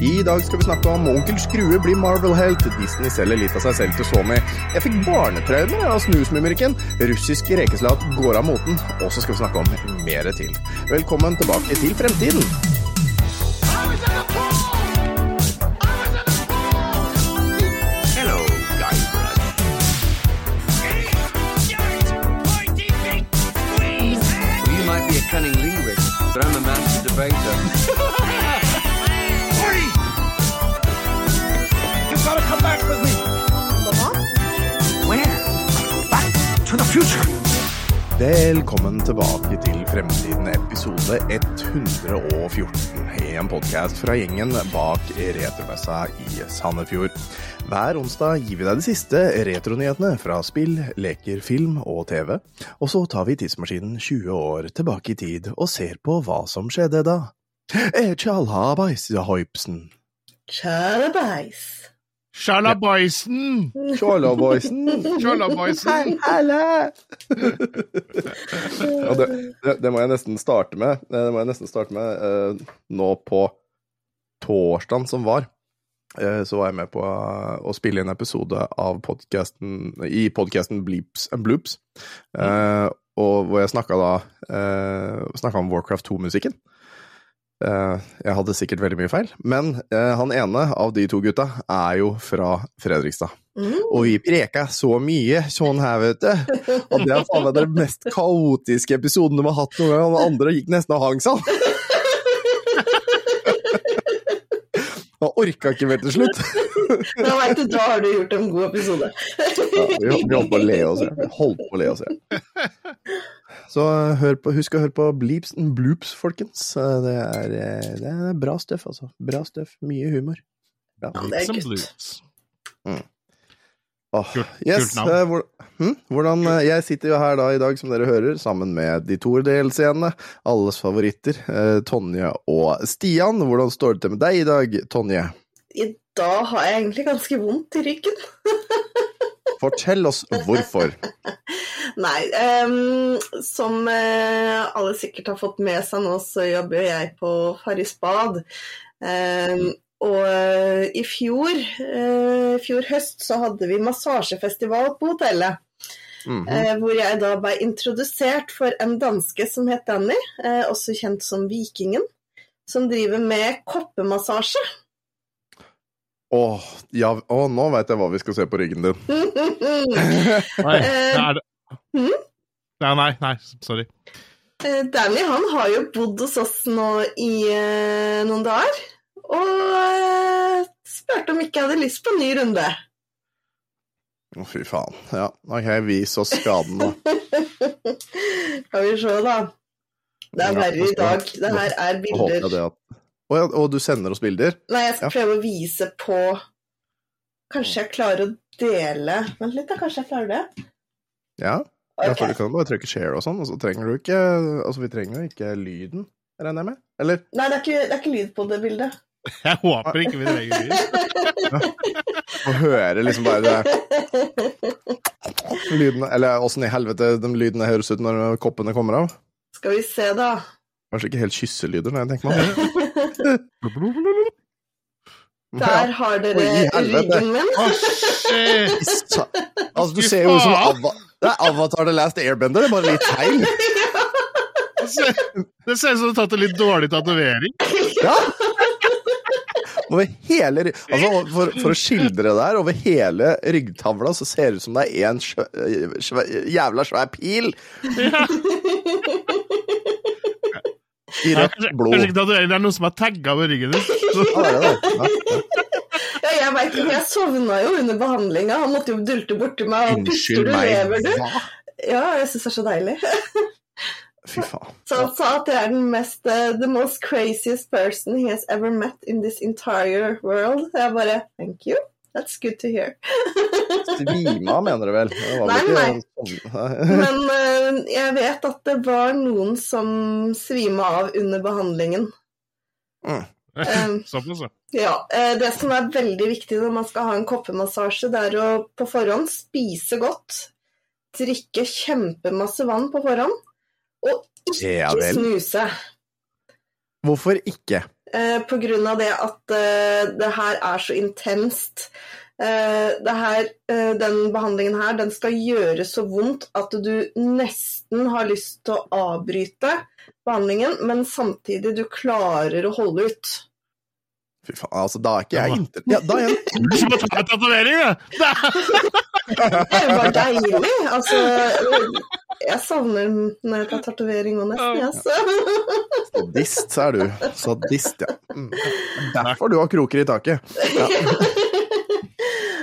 I dag skal vi snakke om Onkel Skrue blir Marvel-helt, Disney selger litt av seg selv til Sony. Jeg fikk barnetraumer av snusmumrikken, russisk rekeslat går av moten, og så skal vi snakke om mere til. Velkommen tilbake til fremtiden. Hello, You might be a cunning linguist, but I'm a master debater. Velkommen tilbake til Fremtiden, episode 114. En podkast fra gjengen bak retromessa i Sandefjord. Hver onsdag gir vi deg de siste retronyhetene fra spill, leker, film og TV. Og så tar vi tidsmaskinen 20 år tilbake i tid og ser på hva som skjedde da. Eh, Tjalhabais, Hoipsen. Tjallabais. Shalaboysen! Tjalaboisen. Shalaboysen! Helle! ja, det, det, det må jeg nesten starte med. Det må jeg nesten starte med eh, nå på torsdagen som var. eh, så var jeg med på eh, å spille inn episode av podcasten, i podkasten Bleeps and Bloops. eh, og hvor jeg snakka da uh, snakka om Warcraft 2-musikken. Eh, jeg hadde sikkert veldig mye feil, men eh, han ene av de to gutta er jo fra Fredrikstad. Mm. Og vi preka så mye sånn her, vet du. Og det er faen meg den mest kaotiske episoden de har hatt noen gang. Og den andre gikk nesten og hang seg. Han orka ikke mer til slutt. Da vet du, da har du gjort en god episode. Ja, vi, vi holdt på å le oss i hjel. Vi holdt på å le oss i hjel. Så hør på, husk å høre på Bleeps and Bloops, folkens. Det er, eh, det er bra støff, altså. Bra støff. Mye humor. Ja. Bleeps and Bloops. Mm. Oh, Kult- yes, kult navn. eh, hvor, hm? Hvordan, eh, jeg sitter jo her da i dag, som dere hører, sammen med de to delscenene, alles favoritter, eh, Tonje og Stian. Hvordan står det til med deg i dag, Tonje? I dag har jeg egentlig ganske vondt i ryggen. Fortell oss hvorfor. Nei, um, som eh, alle sikkert har fått med seg nå, så jobber jeg på Farris bad. Um, og eh, i fjor, uh, fjor høst, så hadde vi massasjefestival på hotellet. Mm -hmm. uh, hvor jeg da ble introdusert for en danske som het Danny, uh, også kjent som Vikingen, som driver med koppemassasje. Åh, ja, åh, nå veit jeg hva vi skal se på ryggen din. Nei, Eh, er det hmm? Nei, nei, nei, sorry. Eh, Danny han har jo bodd hos oss nå i eh, noen dager, og eh, spurte om ikke jeg hadde lyst på en ny runde. Å, fy faen. Ja, ok, vis oss skaden, da. Skal vi se, da. Det er verre i dag. Det her er bilder. håper jeg det at Å ja, og du sender oss bilder? Nei, jeg skal Ja. prøve å vise på Kanskje jeg klarer å dele Vent litt, da. Kanskje jeg klarer det? Ja? ja Ok. for du kan bare trykke share og sånn, og så trenger du ikke Altså, vi trenger jo ikke lyden, regner jeg med? Eller? Nei, det er, ikke, det er ikke lyd på det bildet. Jeg håper ikke vi trenger lyd. Å høre liksom bare det lydene Eller åssen i helvete de lydene høres ut når koppene kommer av? Skal vi se, da. Kanskje ikke helt kysselyder, når jeg tenker meg om. Der har dere ryggen min. Å, shit! Altså, du ser jo ut som Ava Det er Avatar The Last Airbender, det er bare litt feil. Det ser, ut som du har tatt en litt dårlig tatovering. Ja. Over hele Altså, for, for å skildre det her, over hele ryggtavla så ser det ut som det er en sjø, sjø, jævla svær pil i rødt kanskje, blod. kanskje ikke det er noen som har tagga med ryggen din. Ja, jeg vet ikke, jeg sovna jo under behandlinga. Han måtte jo dulte borti meg og Unnskyld du, meg, lever du? hva? Ja, jeg syns det er så deilig. Fy faen. Så han sa at jeg er den mest uh, The most craziest person he has ever met in this entire world. Jeg bare Thank you. That's good to hear. Svima, mener du vel? Nei, vel nei. sånn Men uh, jeg vet at det var noen som svima av under behandlingen. Mm. Um, Såpass, ja. Ja, eh, Det som er veldig viktig når man skal ha en koppemassasje, det er å på forhånd spise godt, drikke kjempemasse vann på forhånd, og ikke Ja snuse. Hvorfor ikke? Eh, av det at eh, det her er så intenst. Eh, her, eh, den behandlingen her den skal gjøre så vondt at du nesten har lyst til å avbryte behandlingen, men samtidig du klarer å holde ut. Fy faen, altså, da er ikke jeg inter... Ja, da er jeg Du må ta en tatovering, du! Det var deilig. Altså, jeg savner når jeg tar tatovering og nesten, jeg. så. sadist, så er du. Sadist, ja. Mm. Derfor du har kroker i taket. Ja.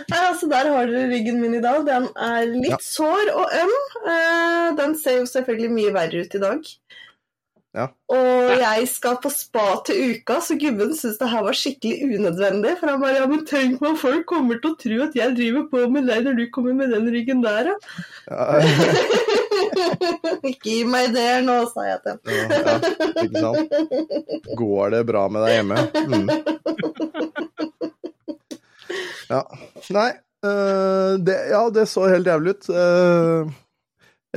Nei, altså Der har dere ryggen min i dag. Den er litt Ja. sår og øm. Eh, Den ser jo selvfølgelig mye verre ut i dag. Ja. Og jeg skal på spa til uka, så gubben syns det her var skikkelig unødvendig. For han bare ja, men tenk hva folk kommer til å tro at jeg driver på med deg når du kommer med den ryggen der. Ja, Ikke gi meg ideer nå, sa jeg til ham. ja, ja, ikke sant? Går det bra med deg hjemme? Mm. Ja. Nei, øh, det, ja, det så helt jævlig ut. Øh,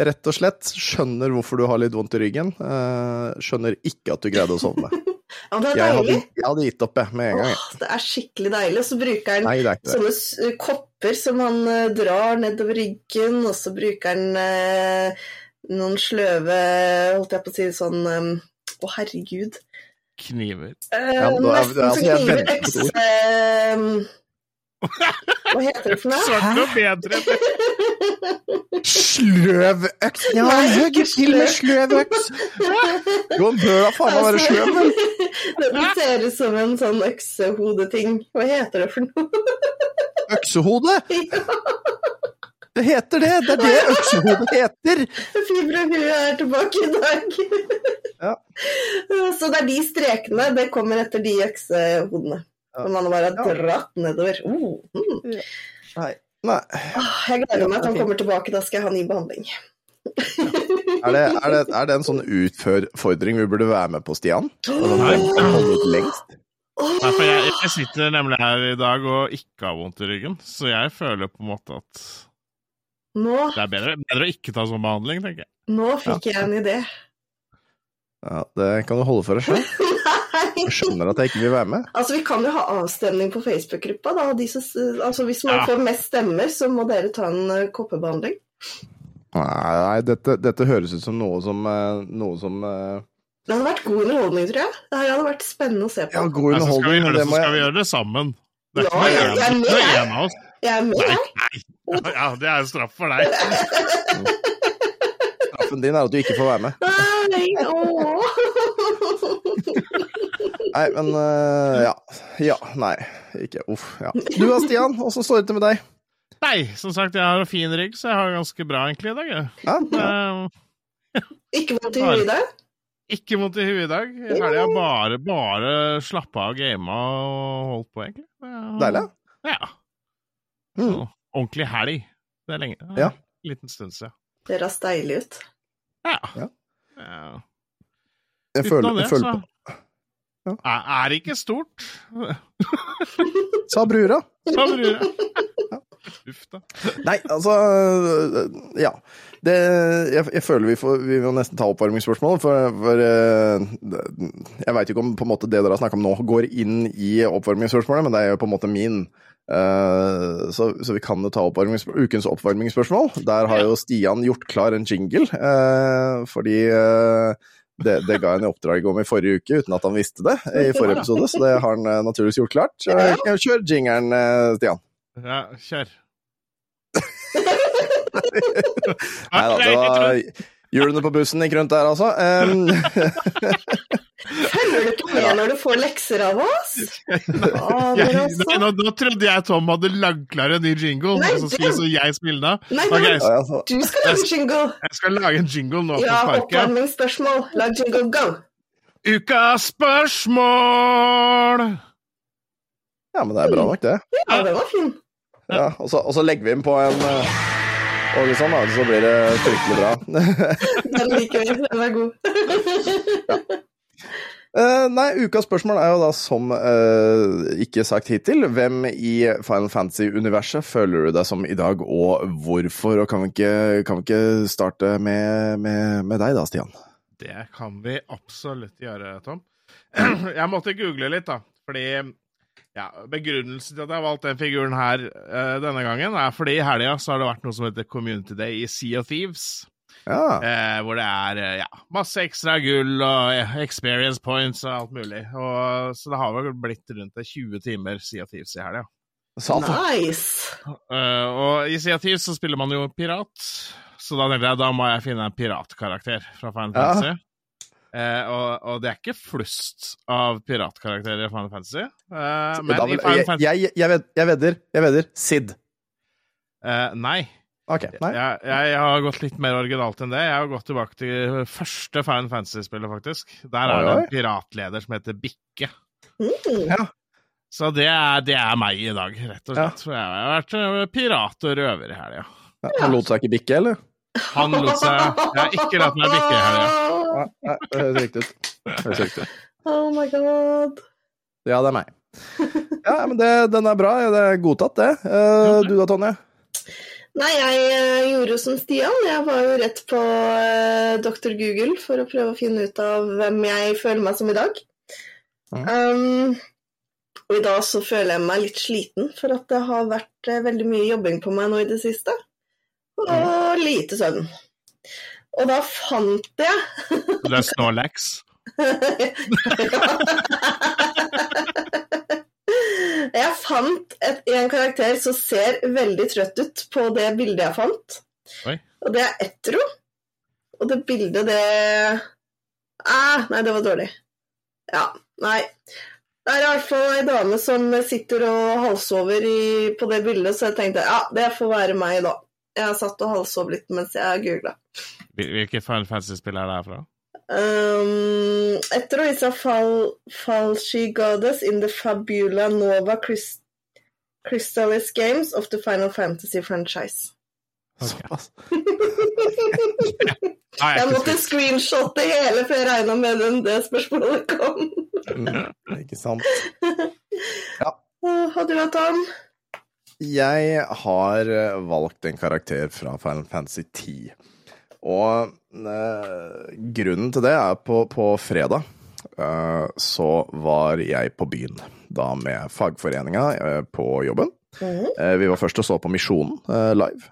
rett og slett skjønner hvorfor du har litt vondt i ryggen. Øh, skjønner ikke at du greide å sovne. Ja, det er Jeg hadde, deilig. jeg hadde gitt opp, jeg, med en gang. Åh, det er skikkelig deilig. Og så bruker han Nei, sånne kopper som han eh, drar nedover ryggen, og så bruker han eh, noen sløve Holdt jeg på å si sånn eh, Å, herregud. Kniver. Eh, Ja, da nesten som kniver økse Hva heter det for noe? Svart noe bedre. Sløvøks! Ja, jeg til med sløvøks! Jo, han bør da faen meg være sløv, vel? Det ser ut som en sånn øksehodeting. Hva heter det for noe? Øksehode! Det heter det! Det er det øksehode heter! Fibre og hue er tilbake i dag. Ja. Så det er de strekene. Det kommer etter de øksehodene. Ja. Som man bare har Ja. dratt nedover. Oh, mm. Nei. Nei. Jeg gleder meg til han kommer tilbake. Da skal jeg ha ny behandling. Er det, er, det, er det en sånn utfordring vi burde være med på, Stian? Altså, Nei. holde ut lengst? Nei, for jeg, jeg sitter nemlig her i dag og ikke har vondt i ryggen, så jeg føler på en måte at Nå, det er bedre, bedre å ikke ta sånn behandling, tenker jeg. nå fikk jeg en idé. Ja, det kan du holde for deg sjøl. Skjønner at jeg ikke vil være med. Altså, Vi kan jo ha avstemning på Facebook-gruppa. da. De som, altså, hvis man Ja. får mest stemmer, så må dere ta en uh, koppebehandling. Nei, nei dette, dette høres ut som noe som, eh, noe som eh, Det hadde vært god underholdning, tror jeg. Det hadde vært spennende å se på. Ja, god Altså, skal vi gjøre det, det så skal vi gjøre det sammen. Det er Ja, ikke ja, jeg er med, er jeg. en av oss. Jeg er med, Nei, jeg. nei. Ja, det er en straff for deg. Straffen din er at du ikke får være med. Nei, åh. Nei, men uh, ja. Ja, nei. Ikke uff. Ja. Du da, Stian? Åssen står det til med deg? Nei, som sagt, jeg har en fin rygg, så jeg har det ganske bra egentlig i dag. jeg. Ja, ja. Eh, Ikke vondt i huet i dag? Ikke vondt i huet i dag. I helga bare, bare slappa av, gama og holdt på, egentlig. Deilig. Ja. Mm. Så, ordentlig helg. Det er lenge. Ja. En liten stund siden. Det høres deilig ut. Ja. Ja. Jeg føler, det, jeg føler så Ja. er, er ikke stort. Sa brura. Sa brura. Uff da. Nei, altså øh, Ja. Det, jeg, jeg føler vi, får, vi må nesten ta oppvarmingsspørsmålet, for, for øh, Jeg veit ikke om på en måte det dere har snakka om nå, går inn i oppvarmingsspørsmålet, men det er jo på en måte min. Eh, så, så vi kan jo ta oppvarmings, ukens oppvarmingsspørsmål. Der har jo Stian gjort klar en jingle, eh, fordi det, det ga han i oppdrag om i forrige uke uten at han visste det i forrige episode, så det har han eh, naturligvis gjort klart. Eh, Kjør jingeren, eh, Stian. Ja, kjør. Nei da, det var hjulene på bussen gikk rundt der, altså. Um, Følger du ikke med når du får lekser av oss? Fader, altså. nei, nå, nå trodde jeg Tom hadde lagd klar en ny jingle, Nei, og så skulle du- så jeg spille den av. Nei, Ok, nei, altså, du skal lage jingle. jeg skal lage en jingle nå Ja, på sparket. oppvarmingsspørsmål. Lag jingle, go. Ukas spørsmål! ja, men det er bra nok, det. Ja, det var fin. Ja, og, så, og så legger vi inn på en uh, og sånn, da, så blir det fryktelig bra. Den liker vi. Den er god. Eh, nei, ukas spørsmål er jo da som uh, ikke sagt hittil. Hvem i Final Fantasy-universet føler du deg som i dag, og hvorfor? Og kan vi ikke, kan vi ikke starte med, med, med deg da, Stian? Det kan vi absolutt gjøre, Tom. Jeg måtte google litt, da. Fordi ja, Begrunnelsen til at jeg har valgt den figuren her uh, denne gangen, er fordi i helga så har det vært noe som heter Community Day i Sea of Thieves. Ja. Eh, hvor det er eh, ja, masse ekstra gull og eh, experience points og alt mulig. Og, så det har vel blitt rundt eh, 20 timer Sea of Thieves i helga. Nice! Eh, og i Sea of Thieves så spiller man jo pirat, så da tenkte jeg da må jeg finne en piratkarakter fra Final Ja. Fantasy. Eh, og, og det er ikke flust av piratkarakterer i Final Fantasy. Eh, men Da i Final jeg, Fantasy jeg, jeg, ved- jeg vedder. Jeg vedder. Sid. eh, Nei. Ok. Nei. Jeg, jeg har gått litt mer originalt enn det. Jeg har gått tilbake til første Final Fantasy-spillet, faktisk. Der er det en piratleder som heter Bikke. Mm. Ja. Så det er, det er meg i dag, rett og slett. Ja. jeg har vært pirat og røver i helga. Ja, Han lot seg ikke bikke, eller? Han lot seg Jeg har ikke latt meg bikke i helga. Nei, det høres riktig ut. Høres riktig ut. Oh my god. Ja, det er meg. Ja, men det, den er bra. Det er godtatt, det. Uh, du da, Tonje? Nei, jeg eh, gjorde jo som Stian. Jeg var jo rett på uh, Dr. Google for å prøve å finne ut av hvem jeg føler meg som i dag. Um, og i dag så føler jeg meg litt sliten, for at det har vært eh, veldig mye jobbing på meg nå i det siste. Og lite søvn. Og da fant jeg Du er Snorlax. Jeg fant et, en karakter som ser veldig trøtt ut på det bildet jeg fant. Oi. Og det er Etro. Og det bildet, det ah, Nei, det var dårlig. Ja, nei. Det er i hvert fall ei dame som sitter og halvsover i, på det bildet, så jeg tenkte ja, det får være meg, da. Jeg har satt og halvsov litt mens jeg googla. Hvil- Hvilket Final Fantasy-spill er det her fra? Um, Etro is a fall, falsy goddess in the Fabula Nova Christ Crystallis games of the Final Fantasy franchise. Såpass. Nei, Jeg måtte screenshotte hele før jeg regna med den det spørsmålet kom. Mm, ikke sant. Ja. Har du hatt han? Jeg har eh, valgt en karakter fra Final Fantasy 10. Og eh, grunnen til det er på, på fredag eh, så var jeg på byen. Da med fagforeninga eh, på jobben. Eh, vi var først og så på Misjonen live,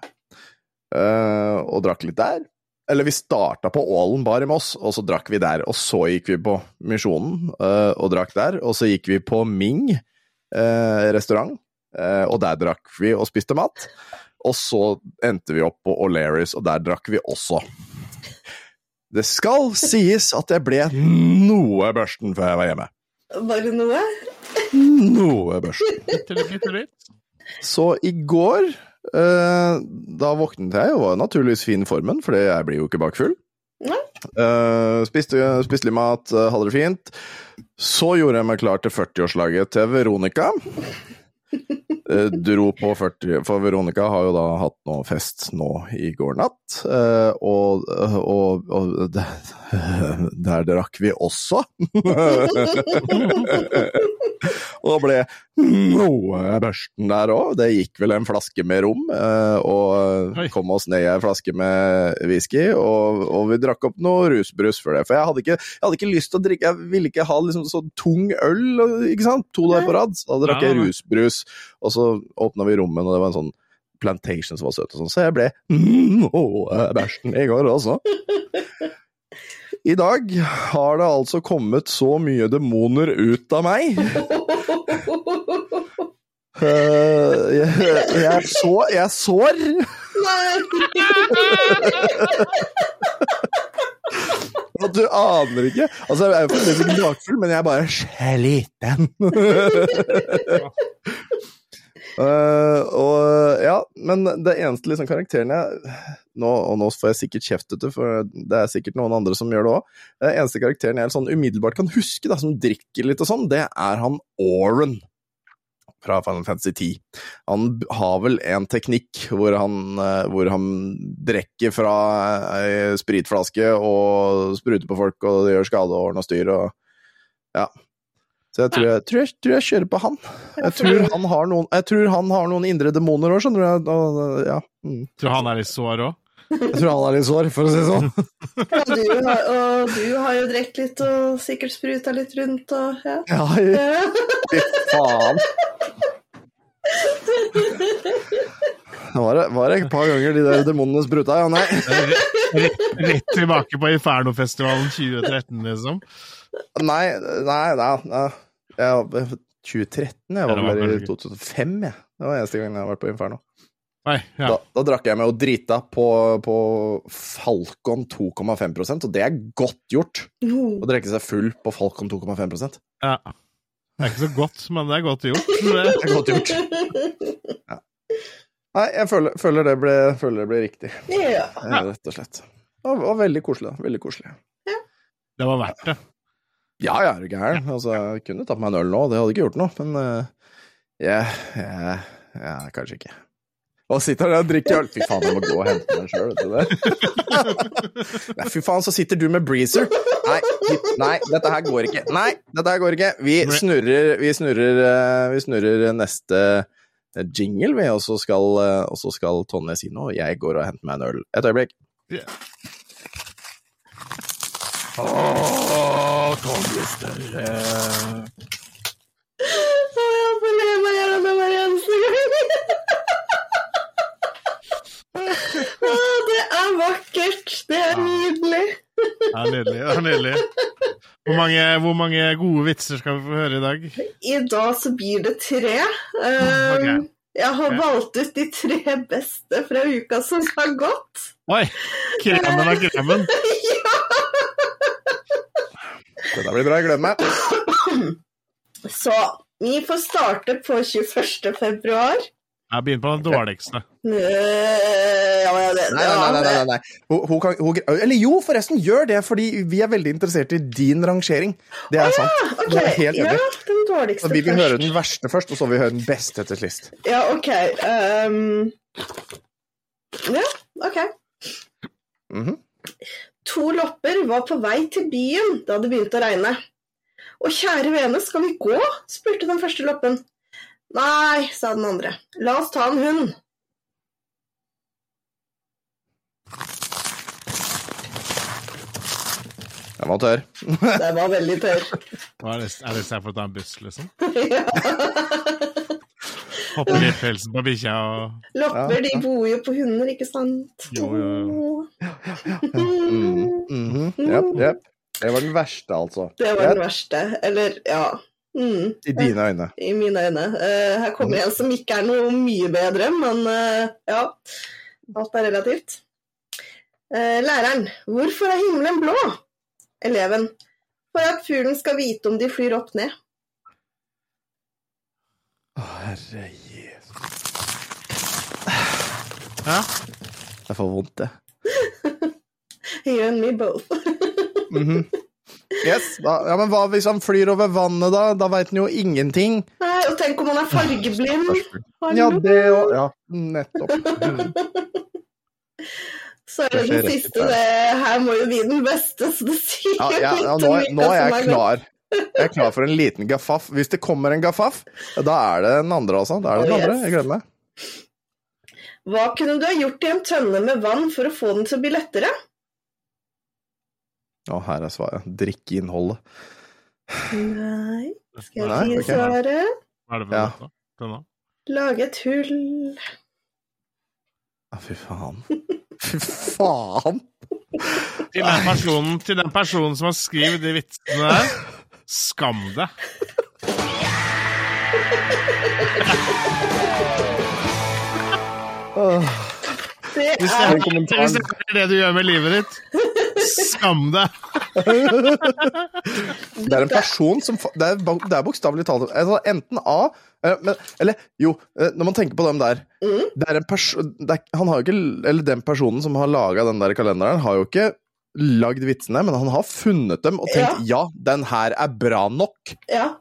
eh, og drakk litt der. Eller vi starta på Ålen bar i Moss, og så drakk vi der. Og så gikk vi på Misjonen eh, og drakk der. Og så gikk vi på Ming eh, restaurant, eh, og der drakk vi og spiste mat. Og så endte vi opp på O'Learys, og der drakk vi også. Det skal sies at jeg ble noe børsten før jeg var hjemme. Bare noe? Noe børsten. Så i går, eh, da våknet jeg og var naturligvis fin i formen, for jeg blir jo ikke bakfull. Eh, spiste, spiste litt mat, eh, hadde det fint. Så gjorde jeg meg klar til 40-årslaget til Veronica. Eh, dro på 40, for Veronica har jo da hatt noe fest nå i går natt, eh, og, og, og der, der drakk vi også. og ble noe børsten der òg. Det gikk vel en flaske med rom, eh, og kom oss ned i ei flaske med whisky. Og, og vi drakk opp noe rusbrus før det. For jeg hadde ikke, jeg hadde ikke lyst til å drikke Jeg ville ikke ha liksom så tung øl, ikke sant? To dager på rad. Så da drakk jeg rusbrus, og så åpna vi rommet, og det var en sånn Plantation som var søt og sånn, så jeg ble noe bæsjen i går også. I dag har det altså kommet så mye demoner ut av meg. Uh, jeg, jeg, så, jeg sår. At du aner ikke. Altså, jeg er fremdeles ikke bakfull, men jeg er bare sliten. uh, og ja, men det eneste liksom karakteren jeg nå, Og nå får jeg sikkert kjeft etter, for det er sikkert noen andre som gjør det òg. Den eneste karakteren jeg sånn umiddelbart kan huske, da, som drikker litt og sånn, det er han Oren fra Final Fantasy 10. Han har vel en teknikk hvor han, eh, hvor han drikker fra ei spritflaske og spruter på folk og gjør skade og ordner styr og Ja. Så jeg tror jeg, tror jeg, tror jeg kjører på han. Jeg tror han har noen, jeg tror han har noen indre demoner òg, skjønner du. Og, ja. mm. Tror han er litt sår òg? Jeg tror han er litt sår, for å si det sånn. Ja, du har, og du har jo drukket litt og sikkert spruta litt rundt og ja. Ja, Ja. fy faen. Det var, det- var det et par ganger de der demonene spruta, ja. Nei. Rett, rett tilbake på Infernofestivalen 2013, liksom. Nei, nei, nei. nei. Jeg, 2013? Jeg var det var vel i 2005, jeg. Det var eneste gangen jeg har vært på Inferno. Nei, ja. Da, da drakk jeg meg og drita på, på Falcon 2,5 og det er godt gjort. Oh. Å drikke seg full på Falcon 2,5 Det ja. Det er ikke så godt, men det er godt gjort. Det er godt gjort. Ja. Nei, jeg føler, føler, det ble, føler det ble riktig, Ja. eh, rett og slett. Og, var, var veldig koselig. da. Veldig koselig. Det var verdt det. Ja, jeg er du gæren. Altså, jeg kunne tatt meg en øl nå, det hadde ikke gjort noe, men uh, jeg, jeg, jeg Kanskje ikke. Og sitter der og drikker øl. Fy faen, jeg må gå og hente meg sjøl, vet du det. Nei, fy faen, så sitter du med breezer. Nei, nei, dette her går ikke. Nei, dette her går ikke. Vi snurrer, vi snurrer, eh, vi snurrer neste jingle, vi, og så skal, eh, og så skal Tonje si noe, og jeg går og henter meg en øl. Et øyeblikk. Yeah. Åh, Tonje Større. Å, jeg får le meg gjennom hver eneste gang. Det er vakkert. Det er nydelig. Det er nydelig. det er nydelig. Hvor mange, hvor mange gode vitser skal vi få høre i dag? I dag så blir det tre. Um, Ok. Jeg har valgt ut de tre beste fra uka som har gått. Oi! Kremen av kremen. ja! Dette blir bra, jeg gleder meg. Så vi får starte på 21. februar. Jeg begynner på den dårligste. Nei, nei, nei. nei. Hun, kan, eller jo, forresten, gjør det, fordi vi er veldig interessert i din rangering. Det er sant. Det er helt enig. dårligste Så vi vil høre den verste først, og så vil vi høre den beste til sist. Ja, OK. ehm, ja, OK. Mhm. To lopper var på vei til byen da det begynte å regne. Og kjære vene, skal vi gå? spurte den første loppen. Nei, sa den andre. La oss ta en hund. Den var tørr. Det var veldig tørr. Hva er det, er det for å ta en buss, liksom? ja. Hopper i pelsen på bikkja og Lopper, Ja, de bor jo på hunder, ikke sant? Jo, jo, Mhm, mhm. Jep, jep. Det var den verste, altså. Det var den verste. Eller, ja. Mm. I dine øyne. i mine øyne. Uh, her kommer en som ikke er noe mye bedre, men uh, ja. Alt er relativt. Uh, læreren. Hvorfor er himmelen blå? Eleven. For at fuglen skal vite om de flyr opp ned. Å, herre Jesus. Ja. Jeg får vondt, det. You and me both. Mhm. Yes, da, ja, men hva hvis han flyr over vannet, da? Da veit han jo ingenting. Nei, og tenk om han er fargeblind. Ja, det òg. Ja, nettopp. Så er det Det den siste. Det, her må jo vi den beste, så det sier Ja, ja, ja, nå, er- nå er jeg klar. Jeg er klar for en liten gaffaf. Hvis det kommer en gaffaf, da er det den andre, altså. Da er det den andre. Jeg gleder meg. Hva kunne du ha gjort i en tønne med vann for å få den til å bli lettere? Å, her er svaret. Drikkeinnholdet. Nei, skal jeg gi si ok. svaret? Hva er det for noe? Ja. Lage et hull. Ja, fy faen. Fy faen! Til den, personen, til den personen som har skrevet de vitsene der, skam deg. Er det, hvis det er det du gjør med livet ditt, skam deg. Det er en person som Det er, det er bokstavelig talt altså, Enten A eh, men, Eller jo, eh, når man tenker på dem der Mm. Det er en person er, Han har jo ikke Eller den personen som har laga den der kalenderen, har jo ikke lagd vitsene, men han har funnet dem og tenkt ja, den her er bra nok. Ja.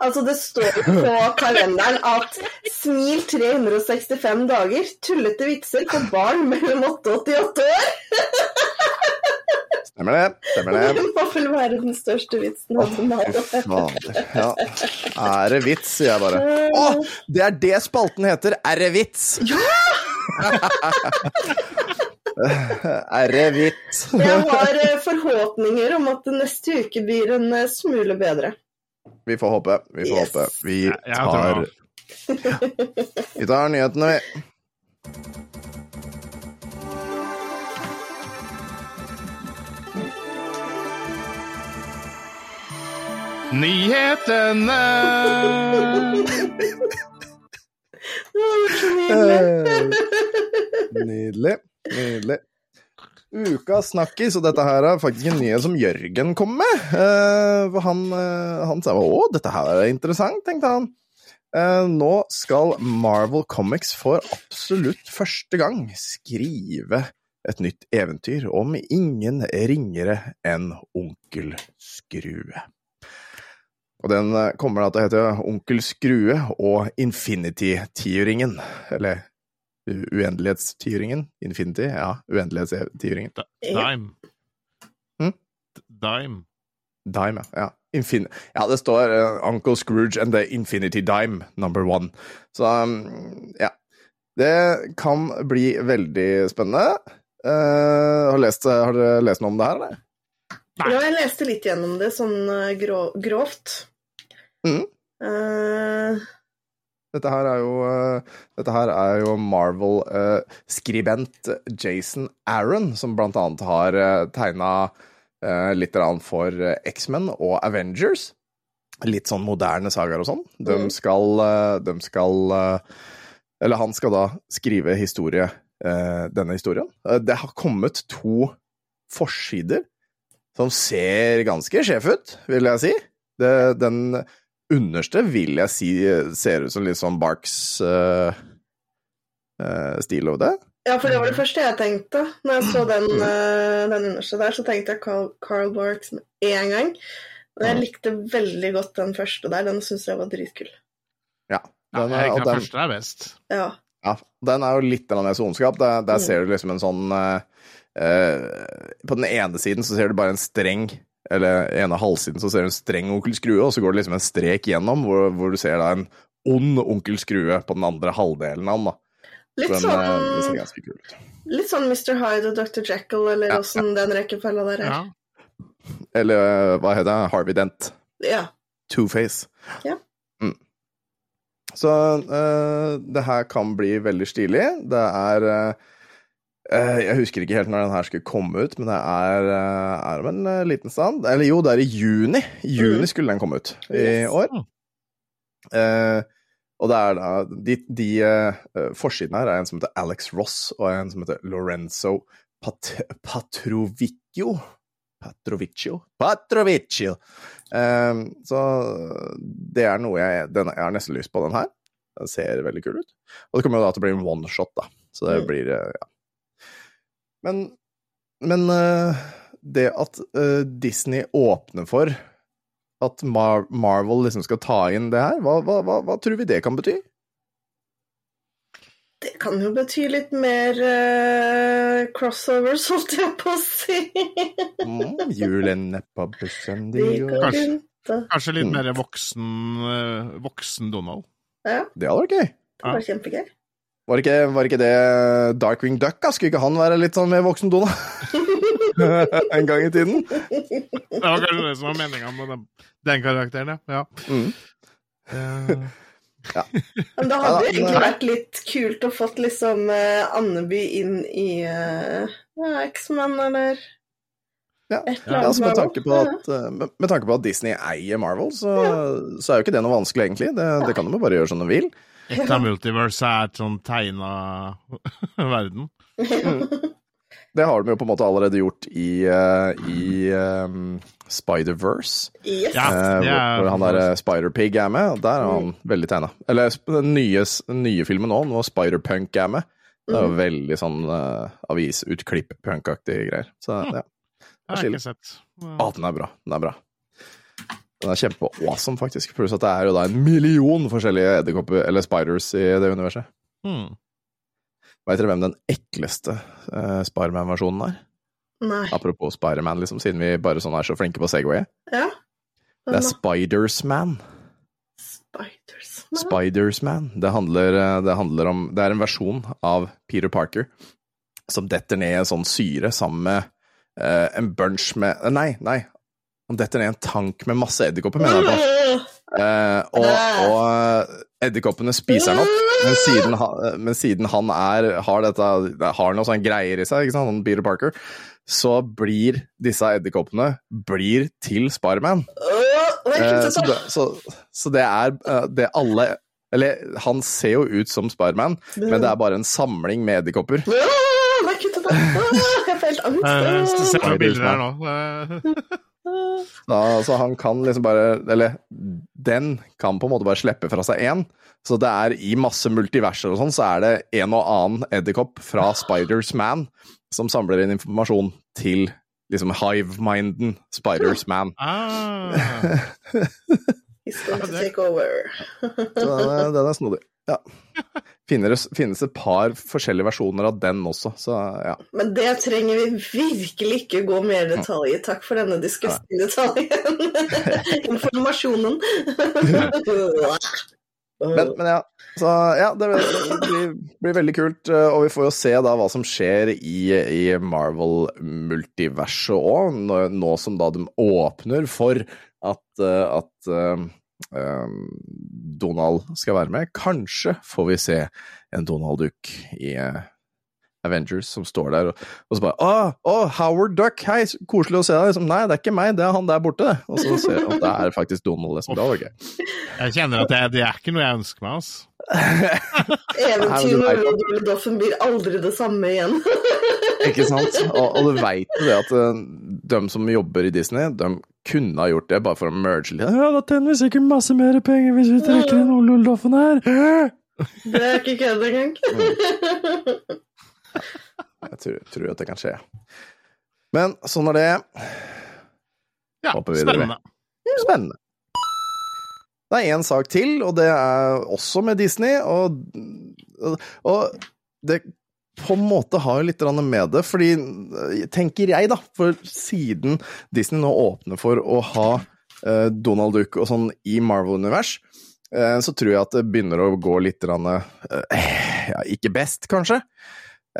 Altså, det står på kalenderen at smil 365 dager, tullete vitser for barn mellom 8 og 88 år. Stemmer det? Stemmer det? Det må vel være den største vitsen fader. Ja. Er det vits, sier jeg bare. Å, det er det spalten heter! Er det vits? Ja! Er det vits? Jeg har eh, forhåpninger om at neste uke blir en eh, smule bedre. Vi får håpe. Vi får Yes. håpe. Vi tar Vi tar nyhetene, vi. Nyhetene! Så nydelig. Eh, Nydelig. Uka Ukas snakkis, og dette her er faktisk en nyhet som Jørgen kom med. Uh, han, uh, han sa å, dette her er interessant, tenkte han. Uh, nå skal Marvel Comics for absolutt første gang skrive et nytt eventyr om ingen ringere enn Onkel Skrue. Og den eh, kommer da til å hete Onkel Skrue og Infinity-tiuringen. Eller uendelighetstiuringen. Infinity, ja. Uendelighetstiuringen. Dime. Hm? Dime. Dime, ja. Infin ja, det står uh, Uncle Scrooge and the Infinity Dime number one. Så um, ja. Det kan bli veldig spennende. Uh, har, lest, har dere lest noe om det her, eller? Nei. Ja, jeg leste litt gjennom det, sånn grå, grovt. Mhm. Eh, Dette her er jo, uh, jo Marvel-skribent Jason Aaron, som blant annet har uh, tegna litt grann for eh, X-Men og Avengers. Litt sånn moderne sagaer og sånn. De Mm. skal, eh, de skal eh, Eller han skal da skrive historie, eh, denne historien. Eh, Det har kommet to forsider som ser ganske sjef ut, vil jeg si. Det, den underste vil jeg si ser ut som litt sånn Barks-stil uh, stil over det. ja, for det var det første jeg tenkte. Når jeg så den, uh, den underste der, så tenkte jeg Carl, Carl Barks med en gang. Men jeg likte veldig godt den første der. Den syns jeg var dritkul. Ja. Ja, Den, er, og den den, første er best. Ja. ja, den er jo litt ondskap. Der, der Mm. ser du liksom en sånn uh, eh, På den ene siden så ser du bare en streng eller ene halvsiden så ser du en streng onkel Skrue, og så går det liksom en strek gjennom, hvor, hvor du ser da en ond onkel Skrue på den andre halvdelen av den. da. Litt Den, eh, den ser sånn, kul ut. litt sånn Mr. Hyde og Dr. Jekyll, eller Ja, åssen den rekkefølga der er. Ja. Eller eh, hva heter det? Harvey Dent. Ja. Two-Face. Ja. Mm. Så uh, det her kan bli veldig stilig. Det er eh, Jeg husker ikke helt når den her skulle komme ut, men det er, eh, er om en eh, liten stand. Eller jo, det er i juni. I juni Mm. skulle den komme ut i år. Mm. Eh, og det er da De, de eh, forsidene her er en som heter Alex Ross, og en som heter Lorenzo Pat Patrovicchio. Patrovicchio Patrovicchio! Eh, så det er noe jeg den, Jeg har nesten lyst på den her. Den ser veldig kul ut. Og det kommer jo da til å bli en one-shot, da. Så det Mm. blir eh, Ja. Men, men eh, det at eh, Disney åpner for at Mar Marvel liksom skal ta inn det her, hva, hva, hva, hva tror vi det kan bety? Det kan jo bety litt mer uh, crossovers, holdt jeg på å si. Mm, julen på bussen. Kanskje. Kanskje litt Mm. mer voksen, eh, voksen Donald. Ja, Det hadde vært gøy. det var kjempegøy. Var ikke, var ikke det Darkwing Duck? da? Skulle ikke han være litt sånn mer voksen Donald? en gang i tiden? Det var kanskje det som var meninga med den, den karakteren, ja. Mm. ja. Men det Ja, hadde da, jo egentlig vært litt kult å fått liksom uh, Andeby inn i uh, X-Men eller Ja. et Ja, eller annet. altså med, tanke på at, eh, med, med tanke på at Disney eier Marvel, så, så er jo ikke det noe vanskelig, egentlig. Det, det kan de jo bare gjøre som de vil. Et av multiverse er et sånn tegna verden. Det har de jo på en måte allerede gjort i, uh, i um, Spider-Verse. Yes. Ja. Eh, hvor, er- hvor han der Spider-Pig er med, der er han Mm. veldig tegna. Eller den nye, nye filmen nå, når Spider-Punk er med. Det er jo Mm. veldig sånn uh, avisutklipp-punk-aktige greier. Så ja. Det har jeg ikke sett. Å, den er bra. Den er bra. Den er kjempe-awesome, faktisk. Pluss at det er jo da en million forskjellige edderkopper, eller spiders, i det universet. Hmm. Veit dere hvem den ekleste uh, Spiderman-versjonen er? Nei. Apropos Spiderman, liksom, siden vi bare sånn er så flinke på Segway. Ja. Det er Spiders-Man. Spiders. Spiders-Man. Det, handler, eh, det handler om Det er en versjon av Peter Parker som detter ned i en sånn syre sammen med uh, en bunch med Nei, nei. Han detter ned i en tank med masse edderkopper, mener jeg på. Eh, og og edderkoppene spiser han opp, men siden han, men siden han er, har, dette, har noe sånn greier i seg, ikke sant, han Peter Parker, så blir disse edderkoppene blir til Spiderman. Eh, så, det, så, så det er eh, det alle Eller han ser jo ut som Spiderman, men det er bare en samling med edderkopper. Åh, Jeg får helt Eh, så angst. ser noen bilder her nå. Eh, Da, så han kan liksom bare Eller den kan på en måte bare slippe fra seg én. Så det er i masse multiverser og sånn, så er det en og annen edderkopp fra Spiders Man som samler inn informasjon til liksom hive-minden Spiders Man. Ah, He's going to take over. Så den er, den er snodig. Ja. Finnes, finnes et par forskjellige versjoner av den også, så ja. Men det trenger vi virkelig ikke gå mer detalj i. Takk for denne disgusting detaljen. Informasjonen. Men, men ja, så ja, det blir, blir veldig kult, eh, og vi får jo se da hva som skjer i, i Marvel-multiverset òg, nå, nå som da de åpner for at, eh, at eh, Donald skal være med. Kanskje får vi se en Donald-dukk i eh, Avengers som står der, og, og så bare Å, å, Howard Duck, hei, så koselig å se deg. Liksom, Nei, det er ikke meg, det er han der borte, det. Og så ser jeg at det er faktisk Donald. Liksom. Det var gøy. jeg kjenner at det, det er ikke noe jeg ønsker meg, altså. Eventyret med Roddy Doffen blir aldri det samme igjen. Ikke sant? Og, og du veit jo det at uh, de som jobber i Disney, de kunne ha gjort det bare for å merge litt. Ja, da tjener vi sikkert masse mer penger hvis vi trekker inn Ololdoffen her. Det er ikke kødd engang. Jeg tror, tror at det kan skje. Men sånn er det. Ja, spennende. Spennende. Det er én sak til, og det er også med Disney, og, og det på en måte har litt med det, fordi tenker jeg, da, for siden Disney nå åpner for å ha eh, Donald Duck og sånn i Marvel-univers, eh, så tror jeg at det begynner å gå litt eh, ja, ikke best, kanskje.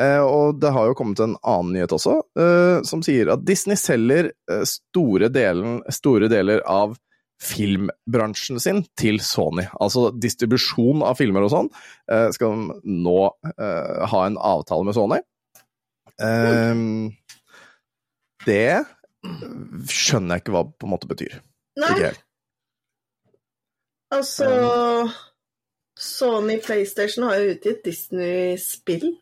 Eh, og det har jo kommet en annen nyhet også, eh, som sier at Disney selger eh, store, delen, store deler av filmbransjen sin til Sony. Altså distribusjon av filmer og sånn eh, skal de nå eh, ha en avtale med Sony. Eh, det skjønner jeg ikke hva på en måte betyr. Nei, Ikke helt. altså Sony PlayStation har jo utgitt Disney-spill.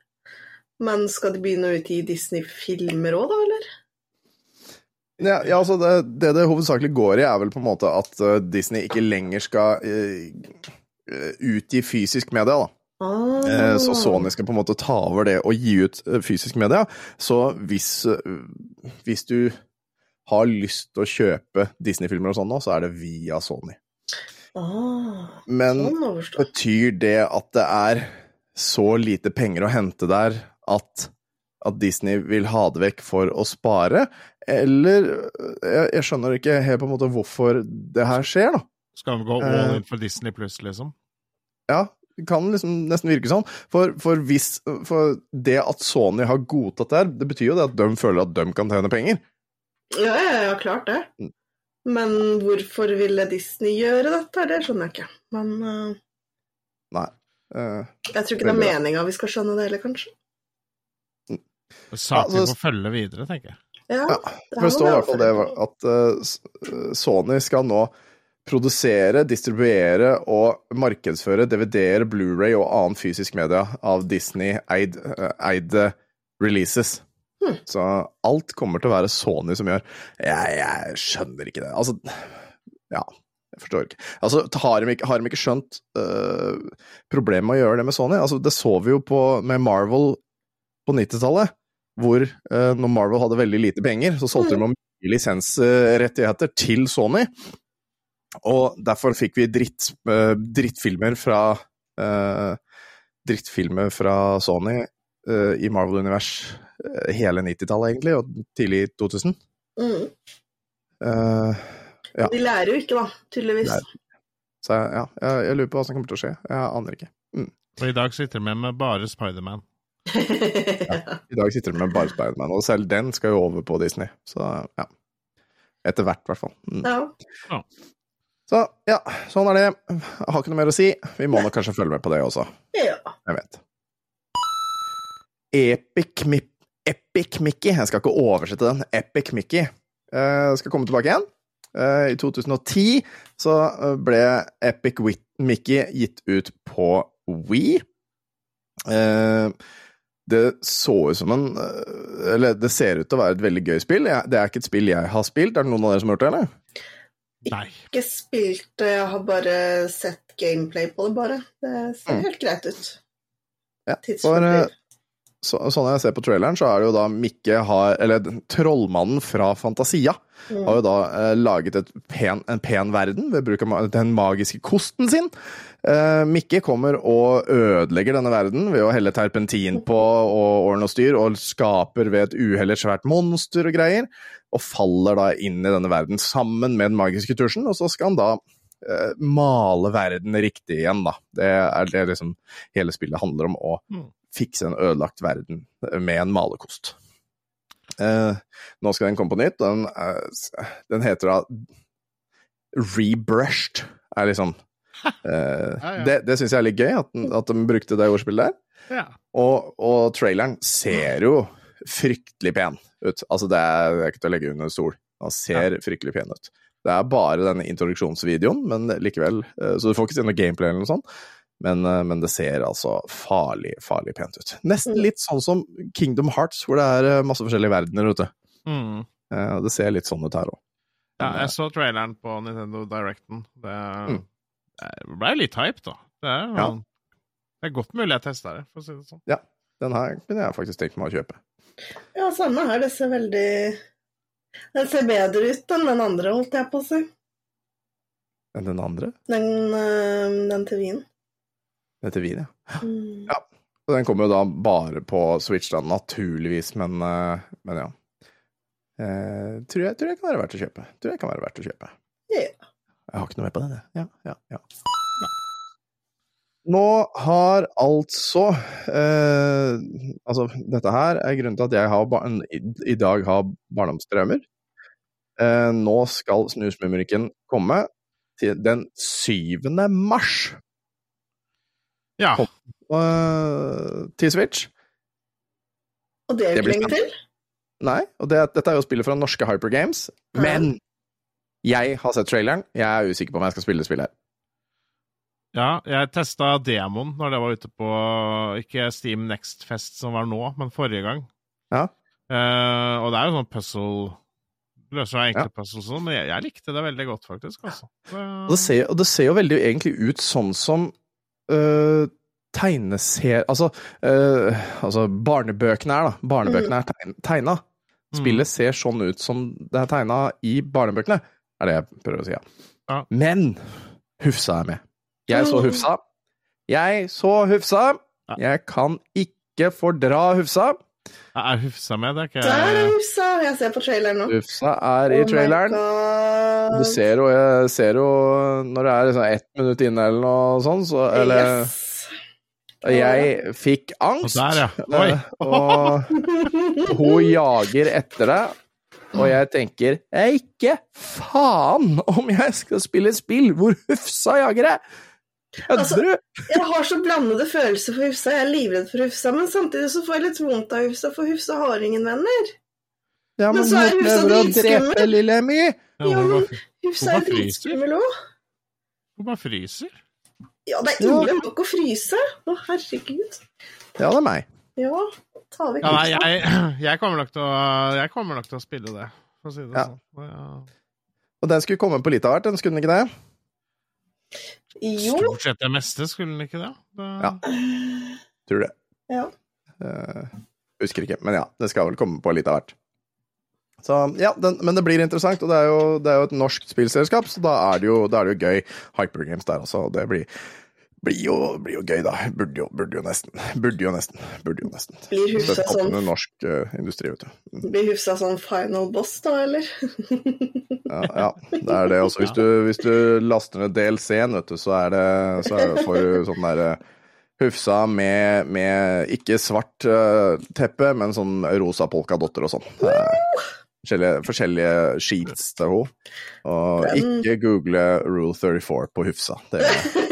Men skal de begynne å utgi Disney-filmer òg, da, eller? Ja, ja, altså det, det det hovedsakelig går i, er vel på en måte at eh, Disney ikke lenger skal uh, utgi fysisk media, da. Ah. Så Sony skal på en måte ta over det og gi ut fysisk media. Så hvis, hvis du har lyst til å kjøpe Disney-filmer og sånn nå, så er det via Sony. ah, Men sånn betyr det at det er så lite penger å hente der at, at Disney vil ha det vekk for å spare? Eller jeg, jeg skjønner ikke helt på en måte hvorfor det her skjer, da. Skal vi gå Eh. all in for Disney pluss, liksom? Ja, det kan liksom nesten virke sånn. For, for, hvis, for det at Sony har godtatt det her, det betyr jo det at de føler at de kan tjene penger. Ja, ja, ja, klart det. Mm. Men hvorfor ville Disney gjøre dette? Det skjønner jeg ikke. Men uh, Nei. Uh, jeg tror ikke det er meninga vi skal skjønne det heller, kanskje. Saken Ja, så- får følge videre, tenker jeg. Ja, Ja, det må står i hvert fall det at uh, eh, Sony skal nå produsere, distribuere og markedsføre DVD-er, Blu-ray og annen fysisk media av Disney-eide uh, releases. Hmm. Så alt kommer til å være Sony som gjør. Jeg, jeg skjønner ikke det. Altså, ja. Jeg forstår ikke. Altså, har de ikke, har de ikke skjønt uh, problemet med å gjøre det med Sony? Altså, det så vi jo på, med Marvel på 90-tallet, hvor uh, når Marvel hadde veldig lite penger, så solgte de mye lisensrettigheter til Sony. Og derfor fikk vi dritt, uh, drittfilmer fra uh, Drittfilmer fra Sony i Marvel-univers hele 90-tallet, egentlig, og tidlig 2000. Mm. Eh, Ja. De lærer jo ikke, da, tydeligvis. Lærer. så ja, jeg, jeg lurer på hva som kommer til å skje. Jeg aner ikke. Og i dag sitter vi med, med bare Spiderman. I dag sitter de med bare Spiderman, og selv den skal jo over på Disney. Så ja. Etter hvert, i hvert fall. Mm. ja. Så ja, sånn er det. Jeg har ikke noe mer å si. Vi må nok kanskje følge med på det også. ja. Jeg vet. Epic, Mi Epic Mickey. Jeg skal ikke oversette den. Epic Mickey eh, skal komme tilbake igjen. Eh, I 2010 så eh, ble Epic Mickey gitt ut på Wii. Eh, det så ut som en eh, Eller det ser ut til å være et veldig gøy spill. Det er ikke et spill jeg har spilt. Er det noen av dere som har gjort det, eller? Nei. Ikke spilt det, jeg har bare sett gameplay på det, bare. Det ser Mm. helt greit ut. Ja, for, eh, så, sånn jeg ser på traileren, så er det jo da Mikke har Eller trollmannen fra Fantasia Mm. har jo da eh, laget et pen, en pen verden ved bruk av den magiske kosten sin. Eh, Mikke kommer og ødelegger denne verden ved å helle terpentin på og ordne og styr, og skaper ved et uhell et svært monster og greier, og faller da inn i denne verden sammen med den magiske tusjen, og så skal han da eh, male verden riktig igjen, da. Det er det liksom hele spillet handler om, å Mm. Fikse en ødelagt verden med en malekost. Eh, nå skal den komme på nytt. Den, eh, den heter da Rebrushed, er liksom eh, Ja, ja. Det, det syns jeg er litt gøy, at, den, at de brukte det ordspillet der. Ja. Og, og traileren ser jo fryktelig pen ut. Altså, det er, det er ikke til å legge under stol. Han ser fryktelig pen ut. Det er bare denne introduksjonsvideoen, men likevel eh, Så du får ikke se noe gameplay eller noe sånt. Men, eh, men det ser altså farlig, farlig pent ut. Nesten Mm. litt sånn som Kingdom Hearts, hvor det er eh, masse forskjellige verdener, ute. Mm. Eh, Det ser litt sånn ut her òg. ja, jeg så traileren på Nintendo Directen. Det, Mm. det ble litt hype, da. Det er, Ja. det er godt mulig jeg testa det, for å si det sånn. Den her kunne jeg faktisk tenkt meg å kjøpe. Ja, samme her. Det ser veldig Den ser bedre ut enn den andre, holdt jeg på å si. Enn den andre? Den, den til Wien. Dette ja. Mm. Ja. Og den kommer jo da bare på Switch, da, naturligvis, men, eh, men ja. Eh, tror, jeg, tror jeg kan være verdt å kjøpe. Tror jeg kan være verdt å kjøpe. Yeah. Jeg har ikke noe mer på det. jeg. Ja, ja, ja. Nå har altså eh, Altså, dette her er grunnen til at jeg har i dag har barndomsdrømmer. Eh, nå skal Snusmumrikken komme til den 7. mars Ja. Kom. uh, til Switch. Og det er jo ikke lenge til. Nei, og det, dette er jo spillet fra norske Hyper Games, Ja. men jeg har sett traileren. Jeg er usikker på om jeg skal spille spillet her. ja, jeg testa demoen når det var ute på ikke Steam Next Fest som var nå, men forrige gang. Ja. Uh, og det er jo sånn puzzle Løser enkle Ja. puzzles og sånn, men jeg, jeg likte det veldig godt, faktisk. Altså. Og det ser, og det ser jo veldig egentlig ut sånn som øh, tegneser... Altså, uh, altså barnebøkene er, da. Barnebøkene er tegn, tegna. Spillet ser sånn ut som det er tegna i barnebøkene, er det jeg prøver å si. Ja. Men Hufsa er med. Jeg så Hufsa. Jeg så Hufsa. Jeg kan ikke fordra Hufsa. Jeg er Hufsa med, det er ikke Der er Hufsa! Jeg ser på traileren nå. Hufsa er i Oh traileren. Du ser jo, jeg ser jo når det er liksom ett minutt inne eller noe sånt, så Eller Yes. Jeg fikk angst. Og der, ja. Oi! Og hun jager etter deg, og jeg tenker «Eh, Ikke faen om jeg skal spille et spill hvor Hufsa jager deg! Altså, du? Jeg har så blandede følelser for Hufsa. Jeg er livredd for Hufsa, men samtidig så får jeg litt vondt av Hufsa, for Hufsa har ingen venner. Ja, men men så er Hufsa dritskummel. Ja, men Hufsa er dritskummel òg. hun bare fryser. Ja, det er ille nok å fryse. Å, herregud. Ja, det er meg. Ja, ta vekk Ja, nei, jeg, jeg, kommer nok til å, jeg kommer nok til å spille det, for å si det Ja. sånn. Ja. Og den skulle komme på litt av hvert, den skulle den ikke det? Jo. Stort sett det meste, skulle den ikke det? det Ja. Tror det. Ja. Uh, husker ikke, men ja, det skal vel komme på litt av hvert. Så ja, den, Men det blir interessant, og det er jo, det er jo et norsk spillselskap, så da er det jo, da er det jo gøy. Hypergames der også, og det blir, blir, jo, blir jo gøy, da. Burde jo, burde jo nesten. Burde jo nesten. Burde jo nesten. Blir Hufsa sånn, norsk uh, industri, vet du. blir Hufsa sånn final boss, da, eller? Ja, ja, det er det også. Hvis du, hvis du laster ned DLC-en, vet du, så er det, så er det får du sånn derre Hufsa med, med ikke svart uh, teppe, men sånn rosa polkadotter og sånn. Uh, forskjellige, forskjellige sheets til henne. Og Den- ikke google Rule 34 på Hufsa. Det er, Det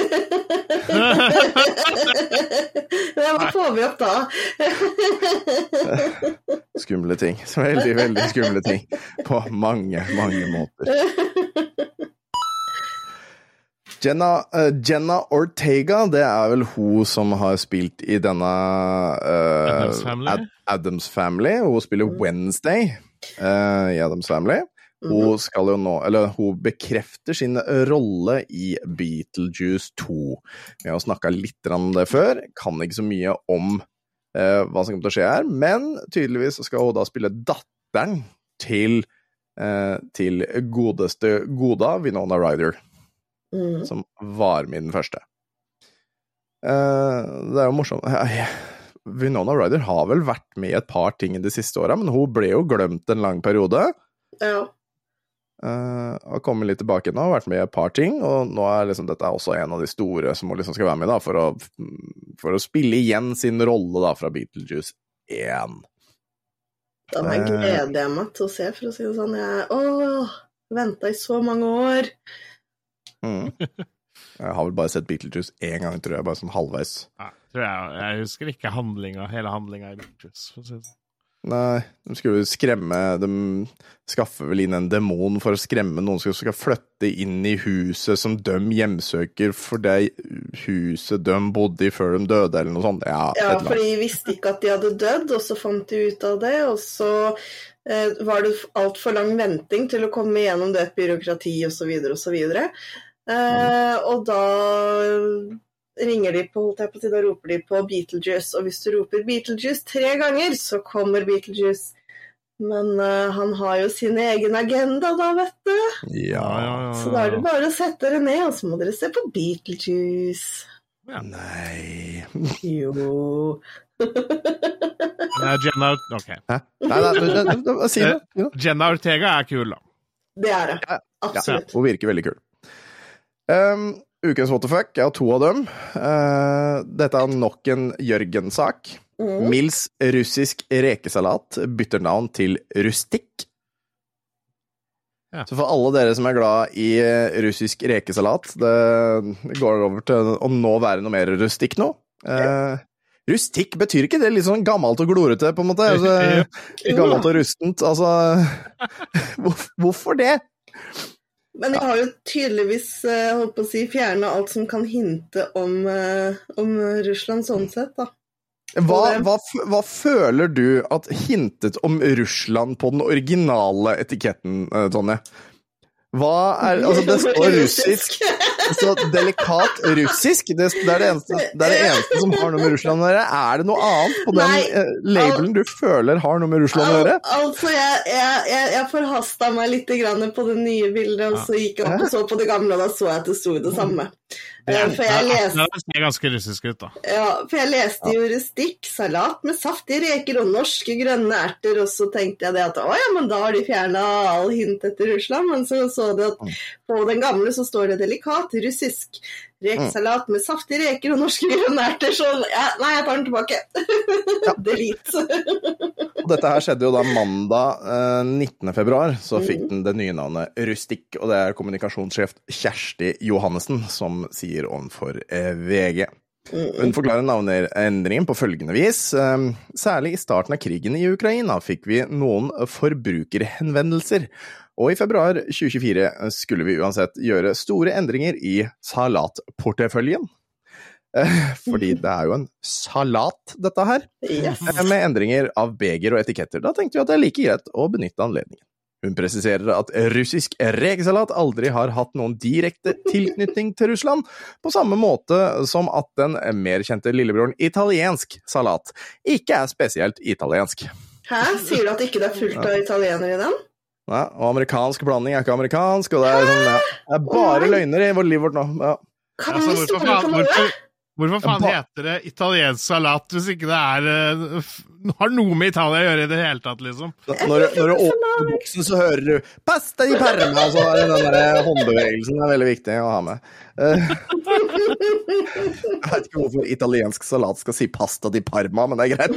hva får vi opp da? skumle ting. Veldig, veldig skumle ting. På mange, mange måter. Jenna, uh, Jenna Ortega, det er vel hun som har spilt i denne uh, Adams, Family? Ad Adams Family. Hun spiller Wednesday uh, i Adams Family. Hun skal jo nå, eller hun bekrefter sin rolle i Beetlejuice 2. Vi har snakka litt om det før, kan ikke så mye om eh, hva som kommer til å skje her, men tydeligvis skal hun da spille datteren til, eh, til godeste Goda, Vinona Ryder, mm. som var den første. Eh, det er jo morsomt Vinona Ryder har vel vært med i et par ting i de siste åra, men hun ble jo glemt en lang periode. Ja. Uh, har kommet litt tilbake nå, vært med i et par ting, og nå er liksom dette er også en av de store som hun liksom skal være med da, for å, for å spille igjen sin rolle da fra Beetlejuice 1. Da Eh. gleder jeg meg til å se, for å si det sånn. Jeg åh, venta i så mange år. Mm. Jeg har vel bare sett Beetlejuice én gang, tror jeg, bare sånn halvveis. Ja, tror jeg, jeg husker ikke handlinga, hele handlinga i Beetlejuice. for å si det sånn. Nei, de skulle skremme De skaffer vel inn en demon for å skremme noen som skal flytte inn i huset som de hjemsøker for det huset de bodde i før de døde, eller noe sånt. Ja, Ja, for de visste ikke at de hadde dødd, og så fant de ut av det. Og så eh, var det altfor lang venting til å komme gjennom det byråkratiet osv. osv. Eh, og da ringer de på, holdt jeg på å si, da roper de på Beetlejuice. Og hvis du roper Beetlejuice tre ganger, så kommer Beetlejuice. Men uh, han har jo sin egen agenda, da, vet du. Ja. ja, ja, Så da er det bare å sette dere ned, og så må dere se på Beetlejuice. Nei Jo Nei, Jenna, ok. Hæ? Nei, nei, nei, nei, nei, si det. Ja. Jenna Ortega er kul, da. Det er det. Ja, hun virker veldig kul. Um, ukens what the fuck, jeg har to av dem. Uh, dette er nok en Jørgen-sak. Mm. Mils russisk rekesalat bytter navn til Rustikk. Ja. Så for alle dere som er glad i eh, russisk rekesalat, det går over til å nå være noe mer rustikk nå. Uh, rustikk, betyr ikke det litt sånn gammelt og glorete, på en måte? Altså, gammelt og rustent, altså Hvorfor det? Men de har jo tydeligvis eh, holdt på å si, fjerna alt som kan hinte om, eh, om Russland sånn sett, da. Hva, hva, hva føler du at hintet om Russland på den originale etiketten, eh, Tonje? Hva er Altså, det står russisk Så delikat russisk, det, det, er det, eneste, det er det eneste som har noe med Russland å gjøre. Er det noe annet på den Nei, eh, labelen du føler har noe med Russland å gjøre? Al altså, jeg, jeg, jeg, jeg forhasta meg litt på det nye bildet, og så gikk jeg opp og så på det gamle, og da så jeg at det sto det samme. Eh, For jeg leste Det ser ganske russisk ut, da. Ja, for jeg leste jo rustikk, salat med saftige reker og norske grønne erter, og så tenkte jeg det at å ja, men da har de fjerna all hint etter Russland, men så så de at på den gamle så står det delikat russisk rekesalat med saftige reker og norske grønnerter. Sånn. så ja, nei, jeg tar den tilbake. Delete. Og dette her skjedde jo da mandag eh, 19. februar, så fikk den det nye navnet Rustikk, og det er kommunikasjonssjef Kjersti Johannessen som sier overfor eh, VG. Hun forklarer navneendringen på følgende vis. eh, Særlig i starten av krigen i Ukraina fikk vi noen forbrukerhenvendelser, og i februar 2024 skulle vi uansett gjøre store endringer i salatporteføljen. Eh, Fordi det er jo en salat, dette her. Yes. Eh, med endringer av beger og etiketter. Da tenkte vi at det er like greit å benytte anledningen. Hun presiserer at russisk rekesalat aldri har hatt noen direkte tilknytning til Russland, på samme måte som at den mer kjente lillebroren italiensk salat ikke er spesielt italiensk. Hæ, sier du at ikke det er fullt av italienere i den? Ja, og amerikansk blanding er ikke amerikansk, og det er, sånn, ja, det er bare løgner i vårt liv vårt nå. Ja. Kan Altså, hvorfor, faen, hvorfor, Hvorfor faen heter det italiensk salat hvis ikke det er uh, har noe med Italia å gjøre i det hele tatt, liksom? Når, du- når du åpner boksen, så hører du 'pasta di parma', så er det den der håndbevegelsen er veldig viktig å ha med. Uh, Jeg vet ikke hvorfor italiensk salat skal si 'pasta di parma', men det er greit.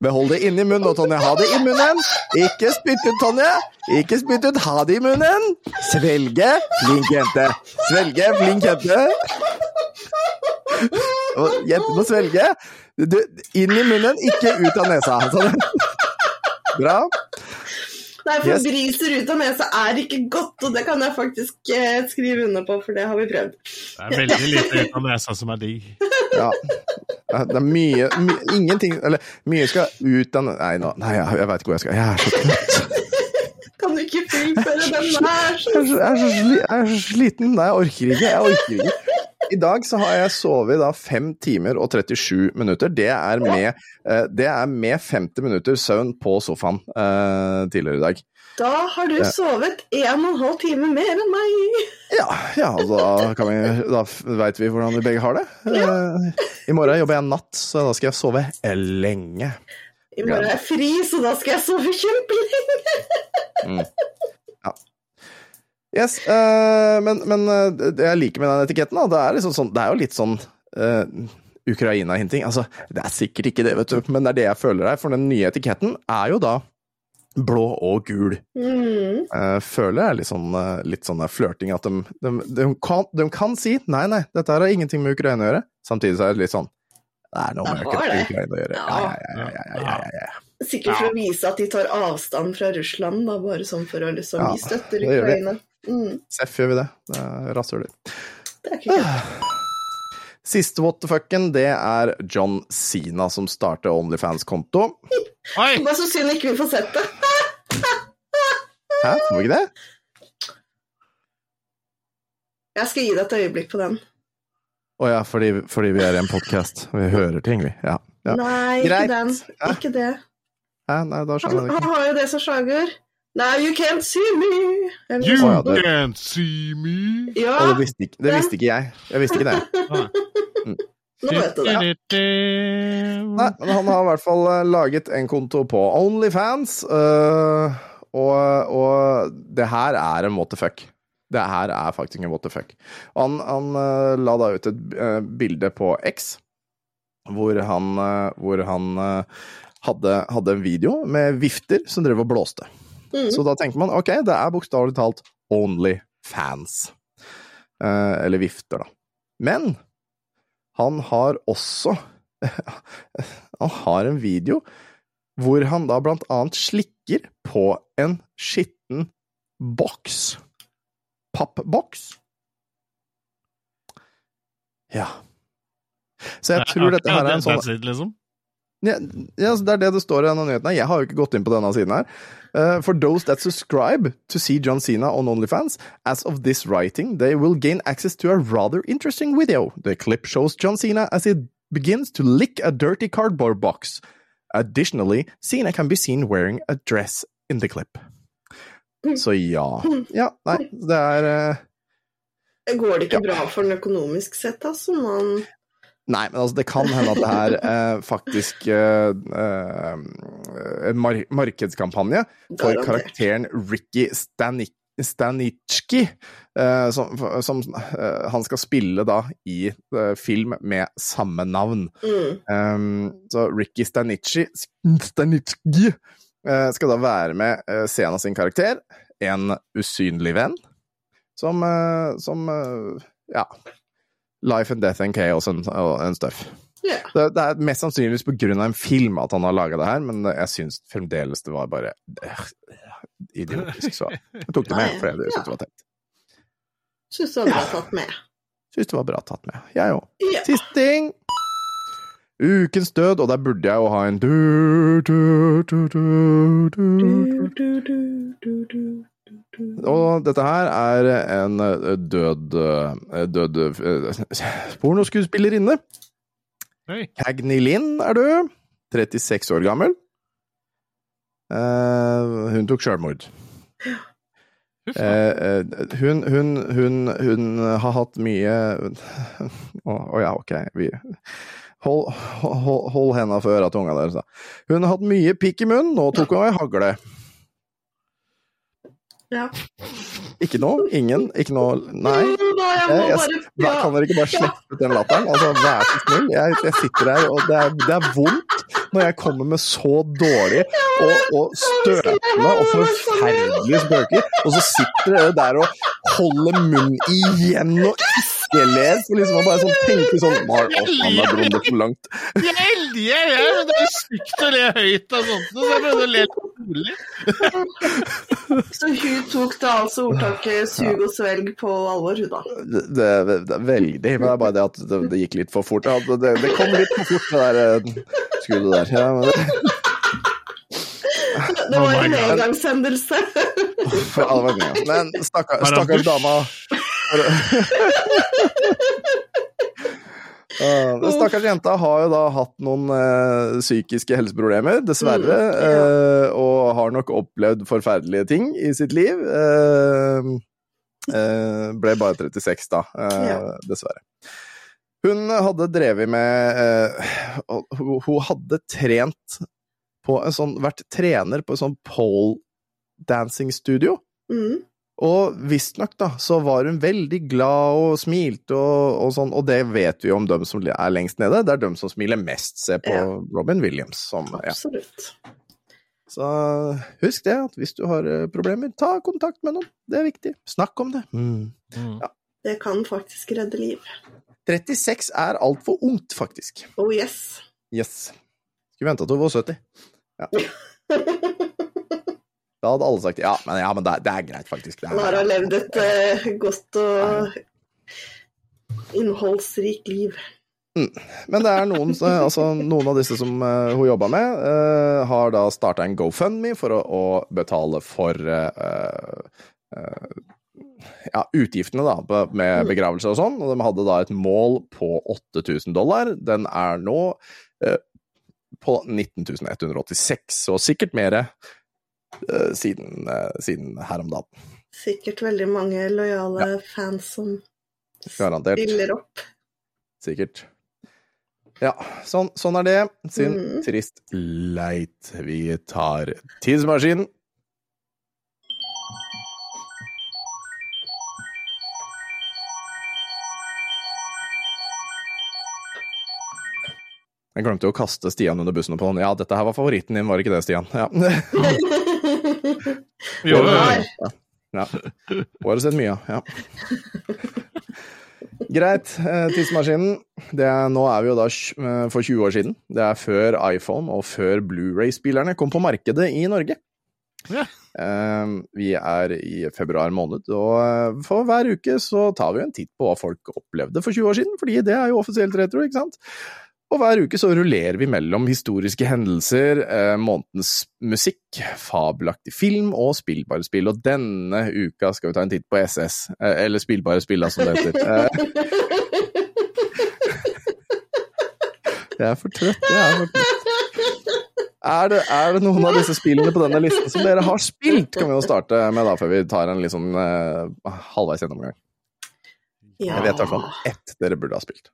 Behold det inni munnen nå, Tonje. Ha det i munnen! Ikke spytt ut, Tonje! Ikke spytt ut, ha det i munnen! Svelge, flink jente. Svelge, flink jente. Og jente må svelge. Du, inn i munnen, ikke ut av nesa. Sånn. Bra. Nei, for Yes. briser ut av nesa er ikke godt, og det kan jeg faktisk eh, skrive under på, for det har vi prøvd. Det er veldig lite ut av nesa som er digg. Ja. Det er mye, my, Ingenting Eller mye skal ut av Nei, nå, nei jeg, jeg veit ikke hvor jeg skal. Jeg er så trøtt. Kan du ikke fullføre den der? Er så, er jeg er så sliten. Nei, jeg orker ikke. Jeg orker ikke. I dag så har jeg sovet da 5 timer og 37 minutter. Det er med, eh, det er med 50 minutter søvn på sofaen uh, tidligere i dag. Da har du sovet en og en halv time mer enn meg. Ja, ja da, kan vi, da veit vi hvordan vi begge har det. Ja. I morgen jobber jeg natt, så da skal jeg sove lenge. I morgen er jeg fri, så da skal jeg sove kjempelenge. Yes, uh, men, men eh, det jeg liker med den etiketten, da, det er, liksom sånn, det er jo litt sånn uh, Ukraina-hinting. Altså, det er sikkert ikke det, vet du, men det er det jeg føler her. For den nye etiketten er jo da blå og gul. Mm. Jeg føler jeg litt sånn, litt sånn flørting at de, de, de, kan, de kan si nei, nei, dette her har ingenting med Ukraina å gjøre. Samtidig så er det litt sånn det er noe med. Ukraina å gjøre. Ja, ja, ja, ja. Sikkert for å vise at de tar avstand fra Russland, da, bare sånn for å liksom Vi støtter det. Ukraina. Mm. Seff gjør vi det. Det rasshøler. Det ikke kult. Siste what the fucken, det er John Sina som starter Onlyfans-konto. Oi! Bare så synd ikke vi får sett det. Hæ, får vi ikke det? Jeg skal gi deg et øyeblikk på den. Å ja, fordi, fordi vi er i en podkast. Vi hører ting, vi. Ja. ja. Nei, ikke Greit. den. Ja. Ikke det. Hæ, nei, da skjønner jeg det han har jo det som slager. Now you can't see me. Eller You sånn. ja, det- can't see me. Ja, Og det visste ikke, det visste ikke jeg. Jeg visste ikke det. nå vet du det. Nei, men han har i hvert fall eh, laget en konto på Onlyfans, uh, og, og det her er en what the fuck. Det her er faktisk en what the fuck. Han, han uh, la da ut et uh, bilde på X, hvor han, hvor han hadde, hadde en video med vifter som drev og blåste. Mm. Så da tenker man ok, det er bokstavelig talt Onlyfans. Eh, eller vifter, da. Men han har også Han har en video hvor han da blant annet slikker på en skitten boks. Pappboks. Ja. Så jeg tror dette her er en sånn liksom. ja, ja, Det er det det står i denne nyheten. her. Jeg har jo ikke gått inn på denne siden her. Uh, for those that subscribe to see John Cena on OnlyFans, as of this writing, they will gain access to a rather interesting video. The clip shows John Cena as he begins to lick a dirty cardboard box. Additionally, Cena can be seen wearing a dress in the clip. Så ja. Ja, nei, det er uh... Går det ikke bra for den økonomisk sett, altså? Man Nei, men altså, det kan hende at det her eh, faktisk eh, eh, en mar markedskampanje for Garantert. karakteren Ricky Stanik Stanitsjki, eh, som, som eh, han skal spille da i film med samme navn. mm. Um, så Ricky Stanitsji Stanitsky eh, skal da være med uh, Sena sin karakter, en usynlig venn, som, som ja, Life and Death and Chaos and, and stuff. Yeah. Det, det er mest sannsynligvis på grunn av en film at han har laga det her, men jeg syns fremdeles det var bare øh, idiotisk, så jeg tok det med, for jeg syntes det var teit. Syns det var bra tatt med. Syns det var bra tatt med, jeg òg. Ja. Siste ting! Ukens død, og der burde jeg jo ha en du, du, du, du, du, Du, du, du, du, du, du, du. Og dette her er en eh, død eh, død eh, pornoskuespillerinne. Cagney Linn er død. 36 år gammel. Uh, hun tok sjølmord. Uh, hun, hun, hun, hun har hatt mye Å oh, ja, ok. Vi, hold hold, hold henda for øra til unga deres, da. Hun har hatt mye pikk i munnen, nå tok hun ei hagle. Ja. Ikke noe? Ingen? Ikke noe Nei? Nei jeg må Jeg, jeg, bare kan dere ikke bare slippe ut den latteren? Altså, vær så snill. Jeg, jeg sitter her, og det er, det er vondt når jeg kommer med så dårlige og, og støtende og forferdelige spøker, og så sitter dere der og holder munnen igjen og ikke leser, liksom å bare sånn tenker sånn har dronning for langt. Jeg elsker jeg, men det er stygt å le høyt og sånt, så jeg prøvde å le rolig. Så hun tok da altså ordtaket 'sug og svelg' på alvor, hun da. Det, det, det er veldig, men det er bare det at det, det gikk litt for fort. Ja, det, det kom litt for fort, det der eh, skuddet der. Ja, men det, Det var Oh en engangshendelse. Men stakkars, stakkars dama Uh, den stakkars jenta har jo da hatt noen uh, psykiske helseproblemer, dessverre, Mm, yeah. uh, og har nok opplevd forferdelige ting i sitt liv. Eh, eh, ble bare 36 da, Ja. dessverre. Hun hadde drevet med hun hadde trent på en sånn, vært trener på en sånn pole dancing studio. Mm. Og visstnok, da, så var hun veldig glad og smilte og, og sånn, og det vet vi om dem som er lengst nede. Det er dem som smiler mest. Se på Ja. Robin Williams. Som, ja. Absolutt. Så husk det, at hvis du har eh, problemer, ta kontakt med noen. Det er viktig. Snakk om det. Det kan faktisk redde liv. 36 er altfor ungt, faktisk. Oh yes. Yes. Skulle venta til hun var 70. Ja. Da hadde alle sagt ja, men, ja, men det, det er greit, faktisk. Nå har levd et uh, godt og innholdsrikt liv. Men det er noen, altså, noen av disse som uh, hun jobba med, uh, har da starta en GoFundMe for å, å betale for ja, utgiftene da, med begravelse og sånn. Og de hadde da et mål på 8000 dollar. Den er nå på 19.186, og sikkert mer siden, eh, siden her om dagen. Sikkert veldig mange lojale fans som Garantert. stiller opp. Sikkert. Ja, sånn, sånn er det. Synd, mm. trist, leit. Vi tar tidsmaskinen. Jeg glemte jo å kaste Stian under bussen på den. Ja, dette her var favoritten din, var ikke det, Stian? Ja. Jo, jo. Ja. Hun har sett mye av, ja. Greit. eh, Tidsmaskinen. Det er, nå er vi jo da eh, for 20 år siden. Det er før iPhone og før Blu-ray-spillerne kom på markedet i Norge. Ja. Eh, Vi er i februar måned, og for hver uke så tar vi en titt på hva folk opplevde for 20 år siden, fordi det er jo offisielt retro, ikke sant? Og hver uke så rullerer vi mellom historiske hendelser, eh, månedens musikk, fabelaktig film og spillbare spill. Og denne uka skal vi ta en titt på SS, eh, eller spillbare spill, som det heter. Eh, jeg er for trøtt, jeg er for trøtt. Er det, er det noen av disse spillene på denne listen som dere har spilt? Kan vi jo starte med da, før vi tar en litt sånn eh, halvveis gjennomgang. Ja. Jeg vet i hvert fall ett dere burde ha spilt.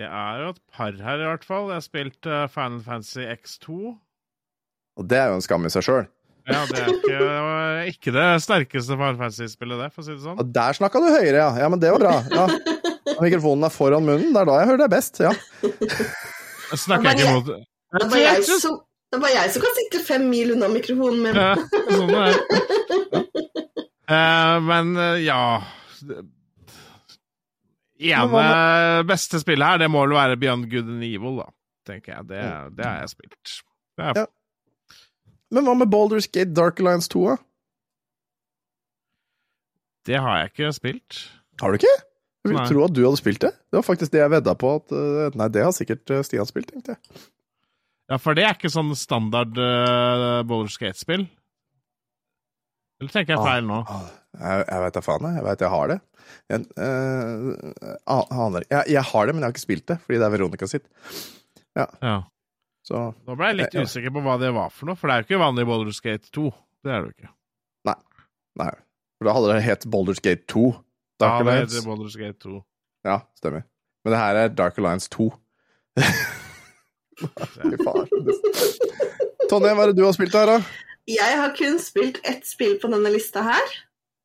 Det er jo et par her, i hvert fall. Jeg har spilt uh, Final Fantasy X2. Og det er jo en skam i seg sjøl. Ja, det er ikke, det var ikke det sterkeste Final Fantasy-spillet, det, for å si det sånn. Og der snakka du høyere, ja. Ja, men det var bra. Ja. Og Mikrofonen er foran munnen, det er da jeg hører deg best. Ja. Jeg snakker ikke imot Det var jeg som, det var jeg som kan sitte fem mil unna mikrofonen min. Ja, sånn det er. Eh, men eh, ja Ene beste spillet her, det må vel være Beyond Good and Evil, da, tenker jeg. Det, det har jeg spilt. Er, Ja. Men hva med Baldur's Gate Dark Alliance 2? da? det har jeg ikke spilt. Har du ikke? Jeg ville tro at du hadde spilt det. Det var faktisk det jeg vedda på at eh, Nei, det har sikkert eh, Stian spilt, tenkte jeg. Ja, for det er ikke sånn standard uh, Bowler Gate-spill? Eller tenker jeg feil nå? Ah, Jeg, jeg veit da faen, jeg. Jeg veit jeg har det. Jeg, uh, aner jeg, jeg har det, men jeg har ikke spilt det, fordi det er Veronica sitt. Ja. Så Nå ble jeg litt Ja. usikker på hva det var for noe, for det er jo ikke vanlig Bowler Skate 2. Det er det jo ikke. Nei. For da hadde det hett Boulders Gate 2. Dark Ja, det heter Baldur's Gate 2. Ja, stemmer. Men det her er Dark Alliance 2. Fy faen. Tonje, hva er det du har spilt her, da? Jeg har kun spilt ett spill på denne lista her.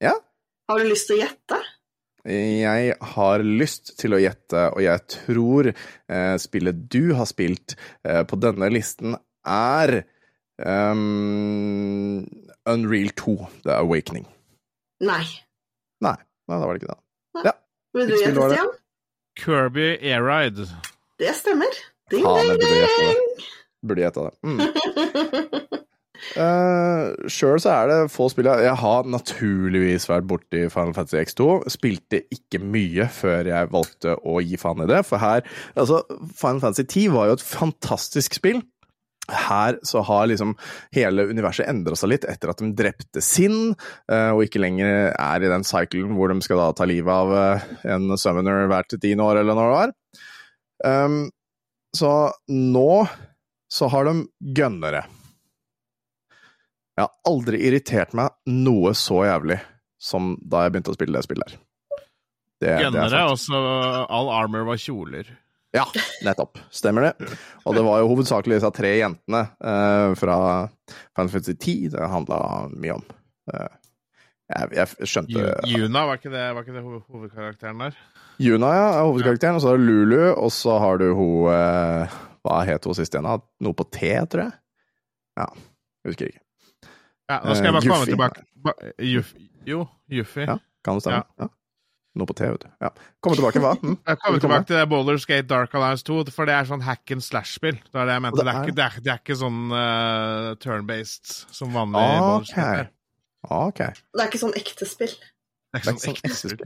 Ja. Har du lyst til å gjette? Jeg har lyst til å gjette, og jeg tror eh, spillet du har spilt eh, på denne listen, er um, Unreal 2, The Awakening. Nei. Nei, nei, da var det ikke det. Vil du Hvilket spill gjette. Stian? Kirby Air Ride. Det stemmer. Ding, ding, ding! Burde gjette det. Mm. Uh, Sjøl så er det få spill jeg har naturligvis vært borti Final Fantasy X2. Spilte ikke mye før jeg valgte å gi faen i det. For her Altså, Final Fantasy 10 var jo et fantastisk spill. Her så har liksom hele universet endra seg litt etter at de drepte Sinn, eh, og ikke lenger er i den cyclen hvor de skal da ta livet av eh, en summoner hvert tiende år, eller når det var. Um, så nå så har de gønnere. Jeg har aldri irritert meg noe så jævlig som da jeg begynte å spille det spillet der. Det, det er Gønnere, og så all armor var kjoler. Ja, nettopp. Stemmer det. Og det var jo hovedsakelig disse tre jentene uh, fra Final Fantasy 10 det handla mye om. Uh, jeg, jeg skjønte Juna, var ikke det, var ikke det ho- hovedkarakteren der? Juna ja, er hovedkarakteren, og så har du Lulu, og så har du hun uh, Hva het hun sist igjen? Noe på T, tror jeg? Ja, jeg husker ikke. Ja, nå skal jeg Eh, bare komme tilbake ba, Juf, Jo, Juffi. Ja. Kan det stemme? Ja. Noe på T, vet du. Ja. Komme tilbake, hva? Mm. Jeg kommer tilbake til Boulder Skate Dark Alliance 2, for det er sånn hack and slash-spill. Det er det jeg mente. Det er, det er, ikke, det, er, det er ikke sånn uh, turn-based som vanlig Okay. Ok. Gate. er. Ok. Det er ikke sånn ekte spill. Det er sånn spill.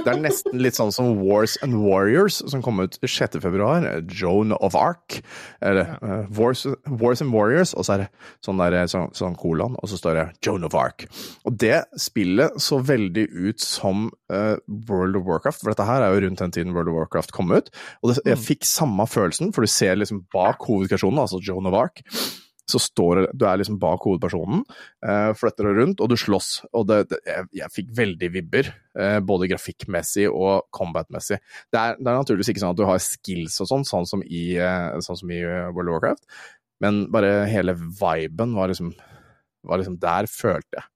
Det er nesten litt sånn som Wars and Warriors, som kom ut 6. februar. Joan of Arc. Eller uh, Wars, Wars and Warriors, og så er det sånn, der, sånn, sånn kolon, og så står det Joan of Arc. Og det spillet så veldig ut som uh, World of Warcraft, for dette her er jo rundt den tiden World of Warcraft kom ut. Og det, jeg fikk samme følelsen, for du ser liksom bak hovedkasjonen, altså Joan of Arc, så står Du er liksom bak hovedpersonen, eh, flytter deg rundt, og du slåss. Og det, det, jeg, jeg fikk veldig vibber, eh, både grafikkmessig og combat-messig. Det det er naturligvis ikke sånn at du har skills og sånn, sånn som i, eh, sånn som i eh, World of Warcraft, men bare hele viben var liksom, var liksom Der følte jeg.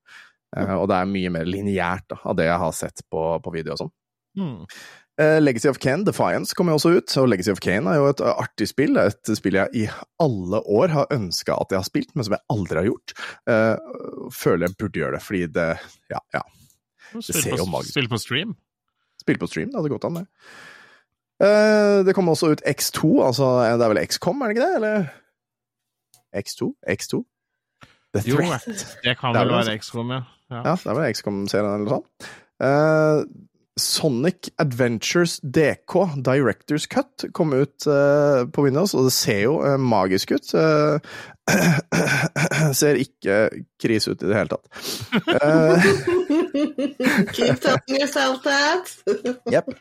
Eh, og det er mye mer lineært av det jeg har sett på, på video og sånn. Hmm. Eh, Legacy of Kane, Defiance, kommer jo også ut, og Legacy of Kane er jo et artig spill. Det Et spill jeg i alle år har ønska at jeg har spilt, men som jeg aldri har gjort. Eh, føler jeg burde gjøre det, fordi det Ja, ja. Spill ser jo på, magisk spill på stream. Spille på stream, det hadde gått an, det. Eh, det kommer også ut X2, altså det er vel XCOM, er det ikke det, eller? X2? X2? The Jo, Threat. det kan vel vel være XCOM, ja. ja. Ja, det er vel XCOM-serien eller noe sånt. Sonic Adventures DK Directors Cut kom ut uh, på Windows, og det ser jo uh, magisk ut. Uh, ser ikke krise ut i det hele tatt. Keep telling yourself that. Jepp.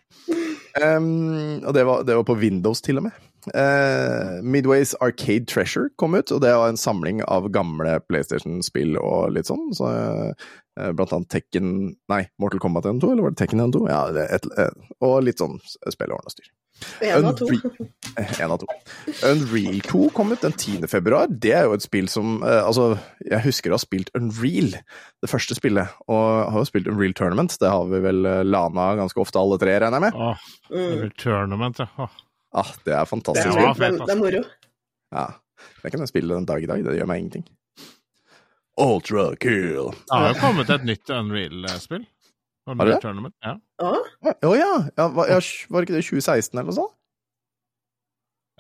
Um, og det var, det var på Windows, til og med. Uh, Midways Arcade Treasure kom ut, og det var en samling av gamle PlayStation-spill og litt sånn. Så, uh, blant annet Tekken Nei, Mortal Kombat 1 2, eller var det Tekken 1 2? Ja, eh, og litt sånn spill og styr. En av to. Eh, En av to. Unreal 2 kom ut den 10. februar. Det er jo et spill som eh, Altså, jeg husker å ha spilt Unreal, det første spillet, og har jo spilt Unreal Tournament. Det har vi vel eh, lana ganske ofte, alle tre, regner jeg med. Åh, Unreal Tournament, ja. Åh. Ah, det er Det fantastisk. er, det, fett, er, det er moro. Ja, det kan jeg spille den dag i dag, det gjør meg ingenting. Ultra cool. Det har jo kommet et nytt Unreal-spill. Har det det? Tournament, ja. Å, ja, ja, var, ja, var det ikke det 2016 eller noe sånt?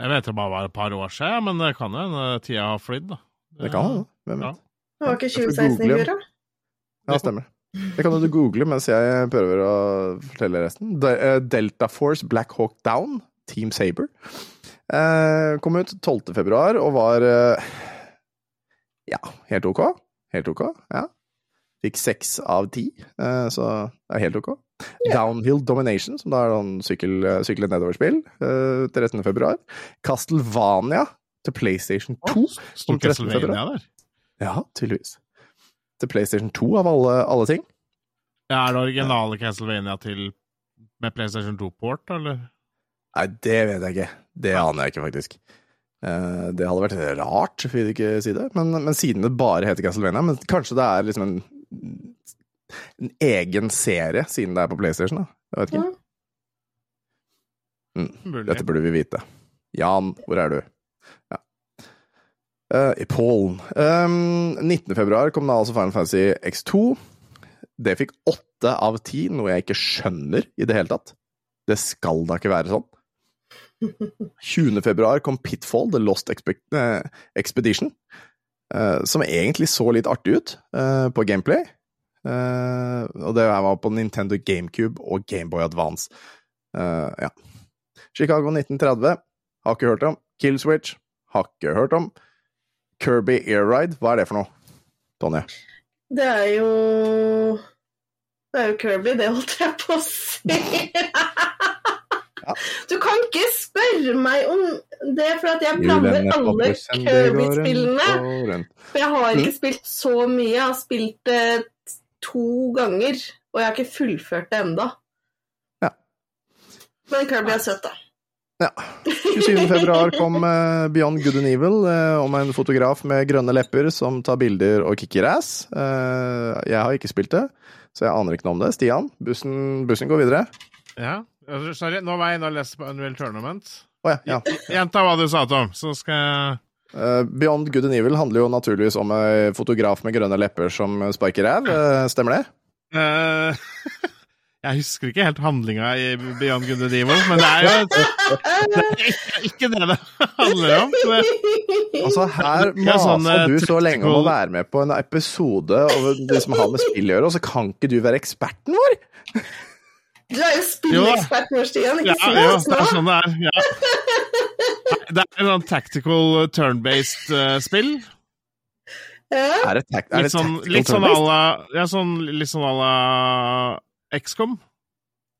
Jeg vet det bare var et par år siden, men det kan hende tida har flydd, da. Det kan hende. Hvem vet? Ja. det var ikke 2016 i google. fjor, da? Ja, stemmer. Det kan du google mens jeg prøver å fortelle resten. Eh, Delta Force Black Hawk Down, Team Saber, eh, kom ut 12. februar og var eh, ja, helt ok. Helt ok, ja. Fikk seks av ti, eh, så det er helt ok. Downhill Domination, som da er sånn sykkel, eh, sykle nedover-spill, eh, 13. februar. Castlevania til PlayStation 2. Sto Om 13. Castlevania der? Ja, tydeligvis. til PlayStation 2 av alle, alle ting. Ja, er det originale Castlevania til med PlayStation 2-port, eller? Nei, det vet jeg ikke. Det aner jeg ikke, faktisk. Eh, det hadde vært rart, vil jeg ikke si det. Men, men siden det bare heter Castlevania Men kanskje det er liksom en, en egen serie, siden det er på PlayStation, da. Jeg vet ikke. Mm. Dette burde vi vite. Jan, hvor er du? Ja. Uh, I Polen. Um, 19. februar kom da altså Final Fantasy X2. Det fikk åtte av ti, noe jeg ikke skjønner i det hele tatt. Det skal da ikke være sånn. 20. februar kom Pitfall, The Lost Expe eh, Expedition, som egentlig så litt artig ut eh, på gameplay. Eh, og det var på Nintendo GameCube og Gameboy Advance. Eh, ja. Chicago 1930, har ikke hørt om. Killswitch, har ikke hørt om. Kirby Air Ride, hva er det for noe? Tonje? Det er jo Det er jo Kirby, det holdt jeg på å si. Du kan ikke spørre meg om det, for at jeg blander alle Kirby-spillene. For jeg har ikke spilt så mye. Jeg har spilt det to ganger, og jeg har ikke fullført det enda. Ja. Men Kirby er søt, da. Ja. 27. februar kom eh, Beyond Good and Evil eh, om en fotograf med grønne lepper som tar bilder og kicker ass. Eh, jeg har ikke spilt det, så jeg aner ikke noe om det. Stian, bussen, bussen går videre. Ja. Sorry, nå var jeg inne og leste på Unreal Tournament. Oh, ja. ja. Gjenta hva du sa, Tom, så skal jeg uh, Beyond Good and Evil handler jo naturligvis om en fotograf med grønne lepper som sparker ræv. Uh, stemmer det? Uh, Jeg husker ikke helt handlinga i Beyond Good and Evil, men det er jo det er ikke det det handler om. Det, Altså, her maser sånn, masa eh, du så lenge om å være med på en episode over det som har med spill å gjøre, og så kan ikke du være eksperten vår? Du er jo spillekspert nå, Stian. Ikke ja, si ja, det er sånn det er. Ja. Det er en sånn tactical turn-based uh, spill. Ja. Er det, tac er det Litt sånn, tactical litt sånn à turn-based? la ja, sånn, Litt sånn à la XCOM.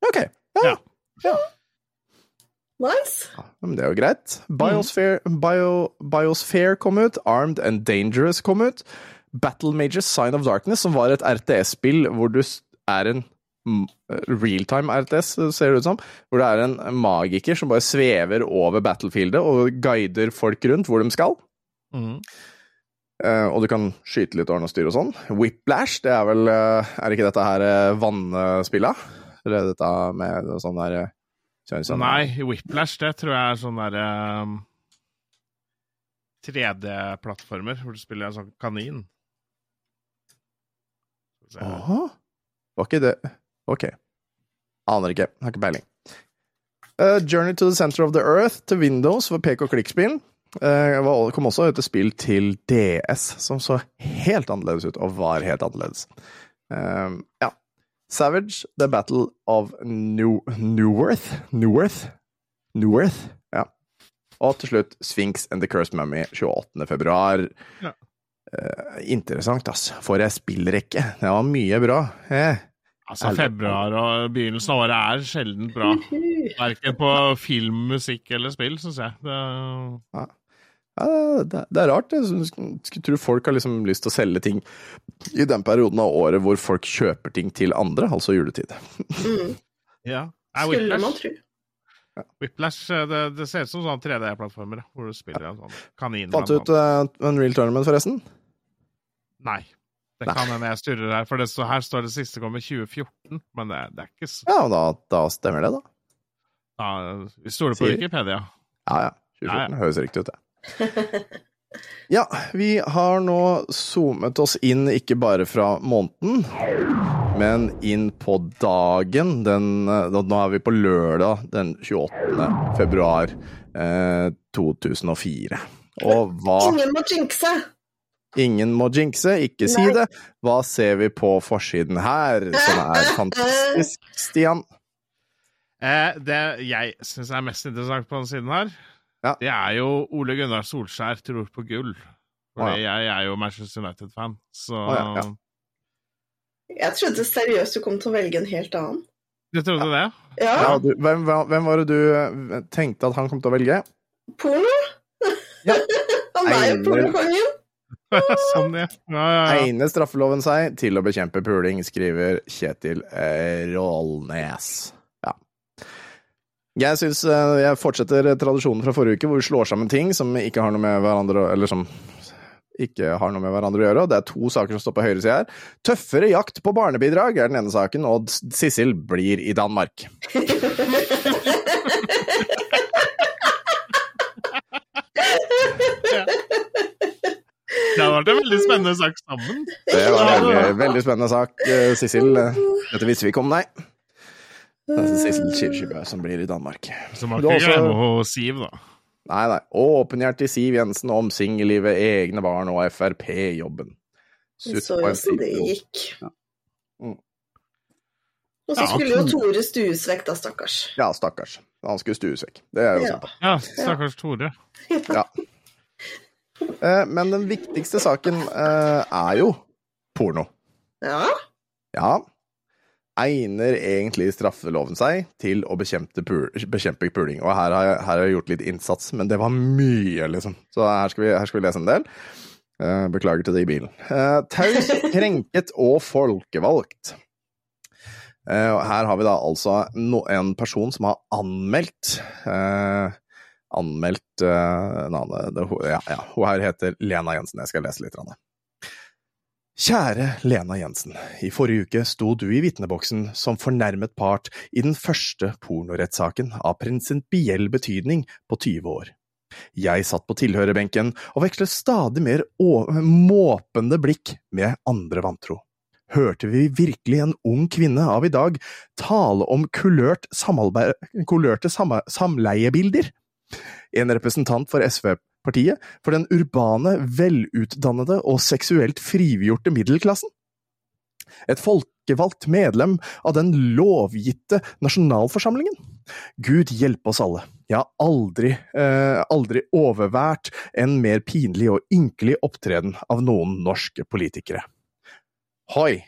Ok. Ja. Ja. Nice. Men det er jo greit. Biosphere, Bio, Biosphere kom ut. Armed and Dangerous kom ut. Battle Major Sign of Darkness, som var et RTS-spill hvor du er en mm, realtime RTS, ser det ut som. Hvor det er en magiker som bare svever over battlefieldet og guider folk rundt hvor de skal. Mm. Uh, og du kan skyte litt ordne og styre og sånn. Whiplash, det er vel uh, Er ikke dette her uh, vannspillet? Eller er dette med sånn der eh, sånn, Nei, Whiplash, det tror jeg er sånn derre um, 3D-plattformer, hvor du spiller en sånn kanin. Åh? Var ikke det Ok. Aner ikke. Har ikke peiling. Uh, Journey to the Center of the Earth til Windows for pek og klikk-spill. Uh, kom også ut et spill til DS som så helt annerledes ut, og var helt annerledes. Uh, ja. Savage, The Battle of New, Newworth Newworth? Newworth? Ja. Og til slutt Sphinx and the Cursed Mummy 28. februar. Ja. Uh, interessant, ass. For ei spillrekke. Det var mye bra. Eh. Altså, februar og begynnelsen av året er sjelden bra. Verken på film, musikk eller spill, syns jeg. Det, Ja, det, det er rart. Jeg skulle tro folk har liksom lyst til å selge ting i den perioden av året hvor folk kjøper ting til andre, altså juletid. Mm. ja. Skulle man tro. Whiplash eh, det, det ser ut som sånn 3D-plattformer, hvor du spiller en sånn kanin. Fant du ut uh, Unreal Tournament, forresten? Nei. Det kan hende jeg sturrer her, for det her står det siste kommer 2014. Men det, det er ikke så Ja, da, da stemmer det, da. ja, Vi stoler på Sier- Wikipedia. Ja, ja. 2014 Ja, ja. høres riktig ut, det. Ja, vi har nå zoomet oss inn ikke bare fra måneden, men inn på dagen. Den, eh, da- nå er vi på lørdag den 28. februar eh, 2004. Og hva Ingen må jinxe! Ingen må jinxe, ikke si Nei. det. Hva ser vi på forsiden her, som er fantastisk, Stian? Eh, det jeg syns er mest interessant på den siden her, Ja. det er jo Ole Gunnar Solskjær tror på gull. For Å, jeg er jo Manchester United-fan, så ah, ja, ja. Jeg trodde seriøst du kom til å velge en helt annen. Du trodde det? Ja, Ja, du, hvem, hvem var det du eh, tenkte at han kom til å velge? porno? Ja. Han er jo pornokongen. sånn, ja. ja, ja, ja. Egner straffeloven seg til å bekjempe puling, skriver Kjetil eh, Rålnes. Ja. Jeg syns eh, jeg fortsetter tradisjonen fra forrige uke, hvor vi slår sammen ting som ikke har noe med hverandre Eller som ikke har noe med hverandre å gjøre. og Det er to saker som står på høyresida her. Tøffere jakt på barnebidrag er den ene saken, og Sissel blir i Danmark. Det hadde vært en veldig spennende sak sammen. Det var en veldig, veldig spennende sak, eh, Sissel. Dette visste vi ikke om, nei. Det er Sissel Kirkebø som blir i Danmark. Kan har ikke også- hun Siv, da. Nei, nei. Åpenhjertig Siv Jensen om singellivet, egne barn og Frp-jobben. Vi så jo hvordan det gikk. Ja. Mm. Og så Ja, skulle jo Tore stues vekk, da, stakkars. Ja, stakkars. Han skulle stues vekk. Det er jo Ja. sant. Ja, stakkars Tore. Ja. Eh, Men den viktigste saken eh, er jo porno. Ja. Ja. Egner egentlig straffeloven seg til å bekjempe, pul bekjempe puling? Og her har, jeg, her har jeg gjort litt innsats, men det var mye, liksom. Så her skal vi, her skal vi lese en del. Eh, beklager til det i bilen. Taus, krenket og folkevalgt. Her har vi da altså en person som har anmeldt Anmeldt en navnet det, ja, ja, Hun her heter Lena Jensen. Jeg skal lese litt. Ranne. Kjære Lena Jensen. I forrige uke sto du i vitneboksen som fornærmet part i den første pornorettssaken av prinsipiell betydning på 20 år. Jeg satt på tilhørerbenken og vekslet stadig mer måpende blikk med andre vantro. Hørte vi virkelig en ung kvinne av i dag tale om kulørte samleiebilder? En representant for SV-partiet for den urbane, velutdannede og seksuelt frigjorte middelklassen? Et folkevalgt medlem av den lovgitte nasjonalforsamlingen? Gud hjelpe oss alle. Jeg har aldri, eh, aldri overvært en mer pinlig og ynkelig opptreden av noen norske politikere. Hoi!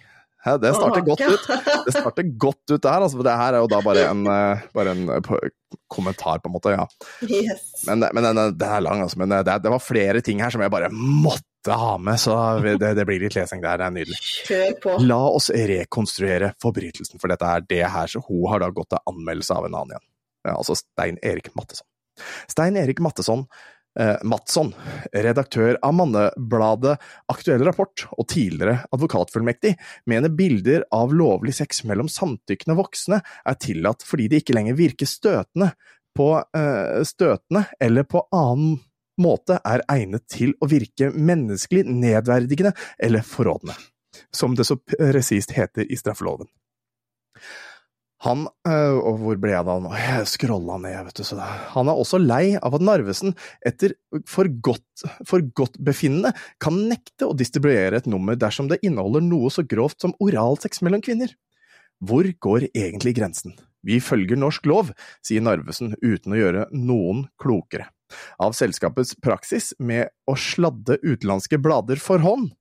Det starter godt ut. Det starter godt ut der, altså. for Det her er jo da bare en, eh, bare en eh, kommentar, på en måte. ja. Yes. Men, men den, den er lang, altså. Men det, det var flere ting her som jeg bare måtte ha med, så det, det blir litt lesing der. Det er nydelig. Kjør på. La oss rekonstruere forbrytelsen, for dette er det her, så hun har da gått til anmeldelse av en annen igjen. Altså Stein Erik Matteson. Stein Erik Mattesson, eh, Matsson, redaktør av Mannebladet Aktuell rapport og tidligere advokatfullmektig, mener bilder av lovlig sex mellom samtykkende voksne er tillatt fordi de ikke lenger virker støtende, på, eh, støtende eller på annen måte er egnet til å virke menneskelig nedverdigende eller forrådende som det så presist heter i straffeloven. Han øh, Og hvor ble jeg av nå? Jeg scrolla ned, vet du. Så. Han er også lei av at Narvesen etter for godt befinnende, kan nekte å distribuere et nummer dersom det inneholder noe så grovt som oralsex mellom kvinner. Hvor går egentlig grensen? Vi følger norsk lov, sier Narvesen uten å gjøre noen klokere. Av selskapets praksis med å sladde utenlandske blader for hånd.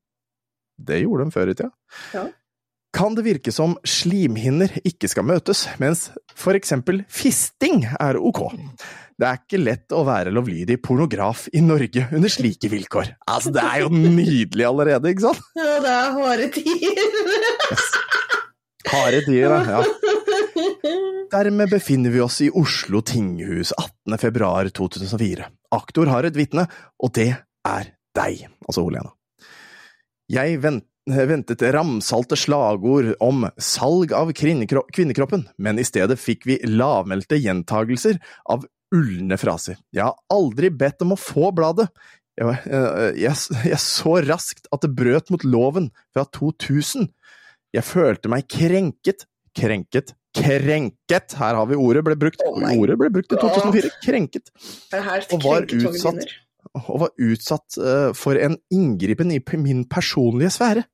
Det gjorde de før i tida. Ja. Kan det virke som slimhinner ikke skal møtes, mens for eksempel fisting er ok. Det er ikke lett å være lovlydig pornograf i Norge under slike vilkår. Altså, det er jo nydelig allerede, ikke sant? Ja, det er harde tider. Harde tider. Ja. Dermed befinner vi oss i Oslo tinghus 18. februar 2004. Aktor har et vitne, og det er deg, altså Olena. Jeg vent, ventet ramsalte slagord om salg av kvinnekroppen, men i stedet fikk vi lavmælte gjentagelser av ulne fraser. Jeg har aldri bedt om å få bladet. Jeg, eh, jeg, jeg så raskt at det brøt mot loven fra 2000. Jeg følte meg krenket, krenket, krenket. Her har vi ordet ble brukt. Oh ordet ble brukt i 2004. Krenket Og var utsatt. og var utsatt eh, for en inngripen i min personlige sfære.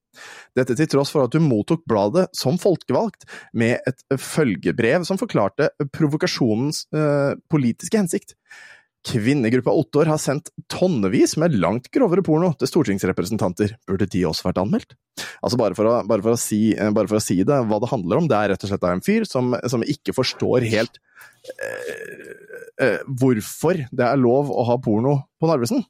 Dette til tross for at hun mottok bladet som folkevalgt, med et følgebrev som forklarte provokasjonens eh, politiske hensikt. Kvinnegruppa Ottor har sendt tonnevis med langt grovere porno til stortingsrepresentanter. Burde de også vært anmeldt? Altså bare for, å, bare, for si, eh, bare for å si det, hva det handler om, det er rett og slett en fyr som, som ikke forstår helt eh, eh, hvorfor det er lov å ha porno på Narvesen.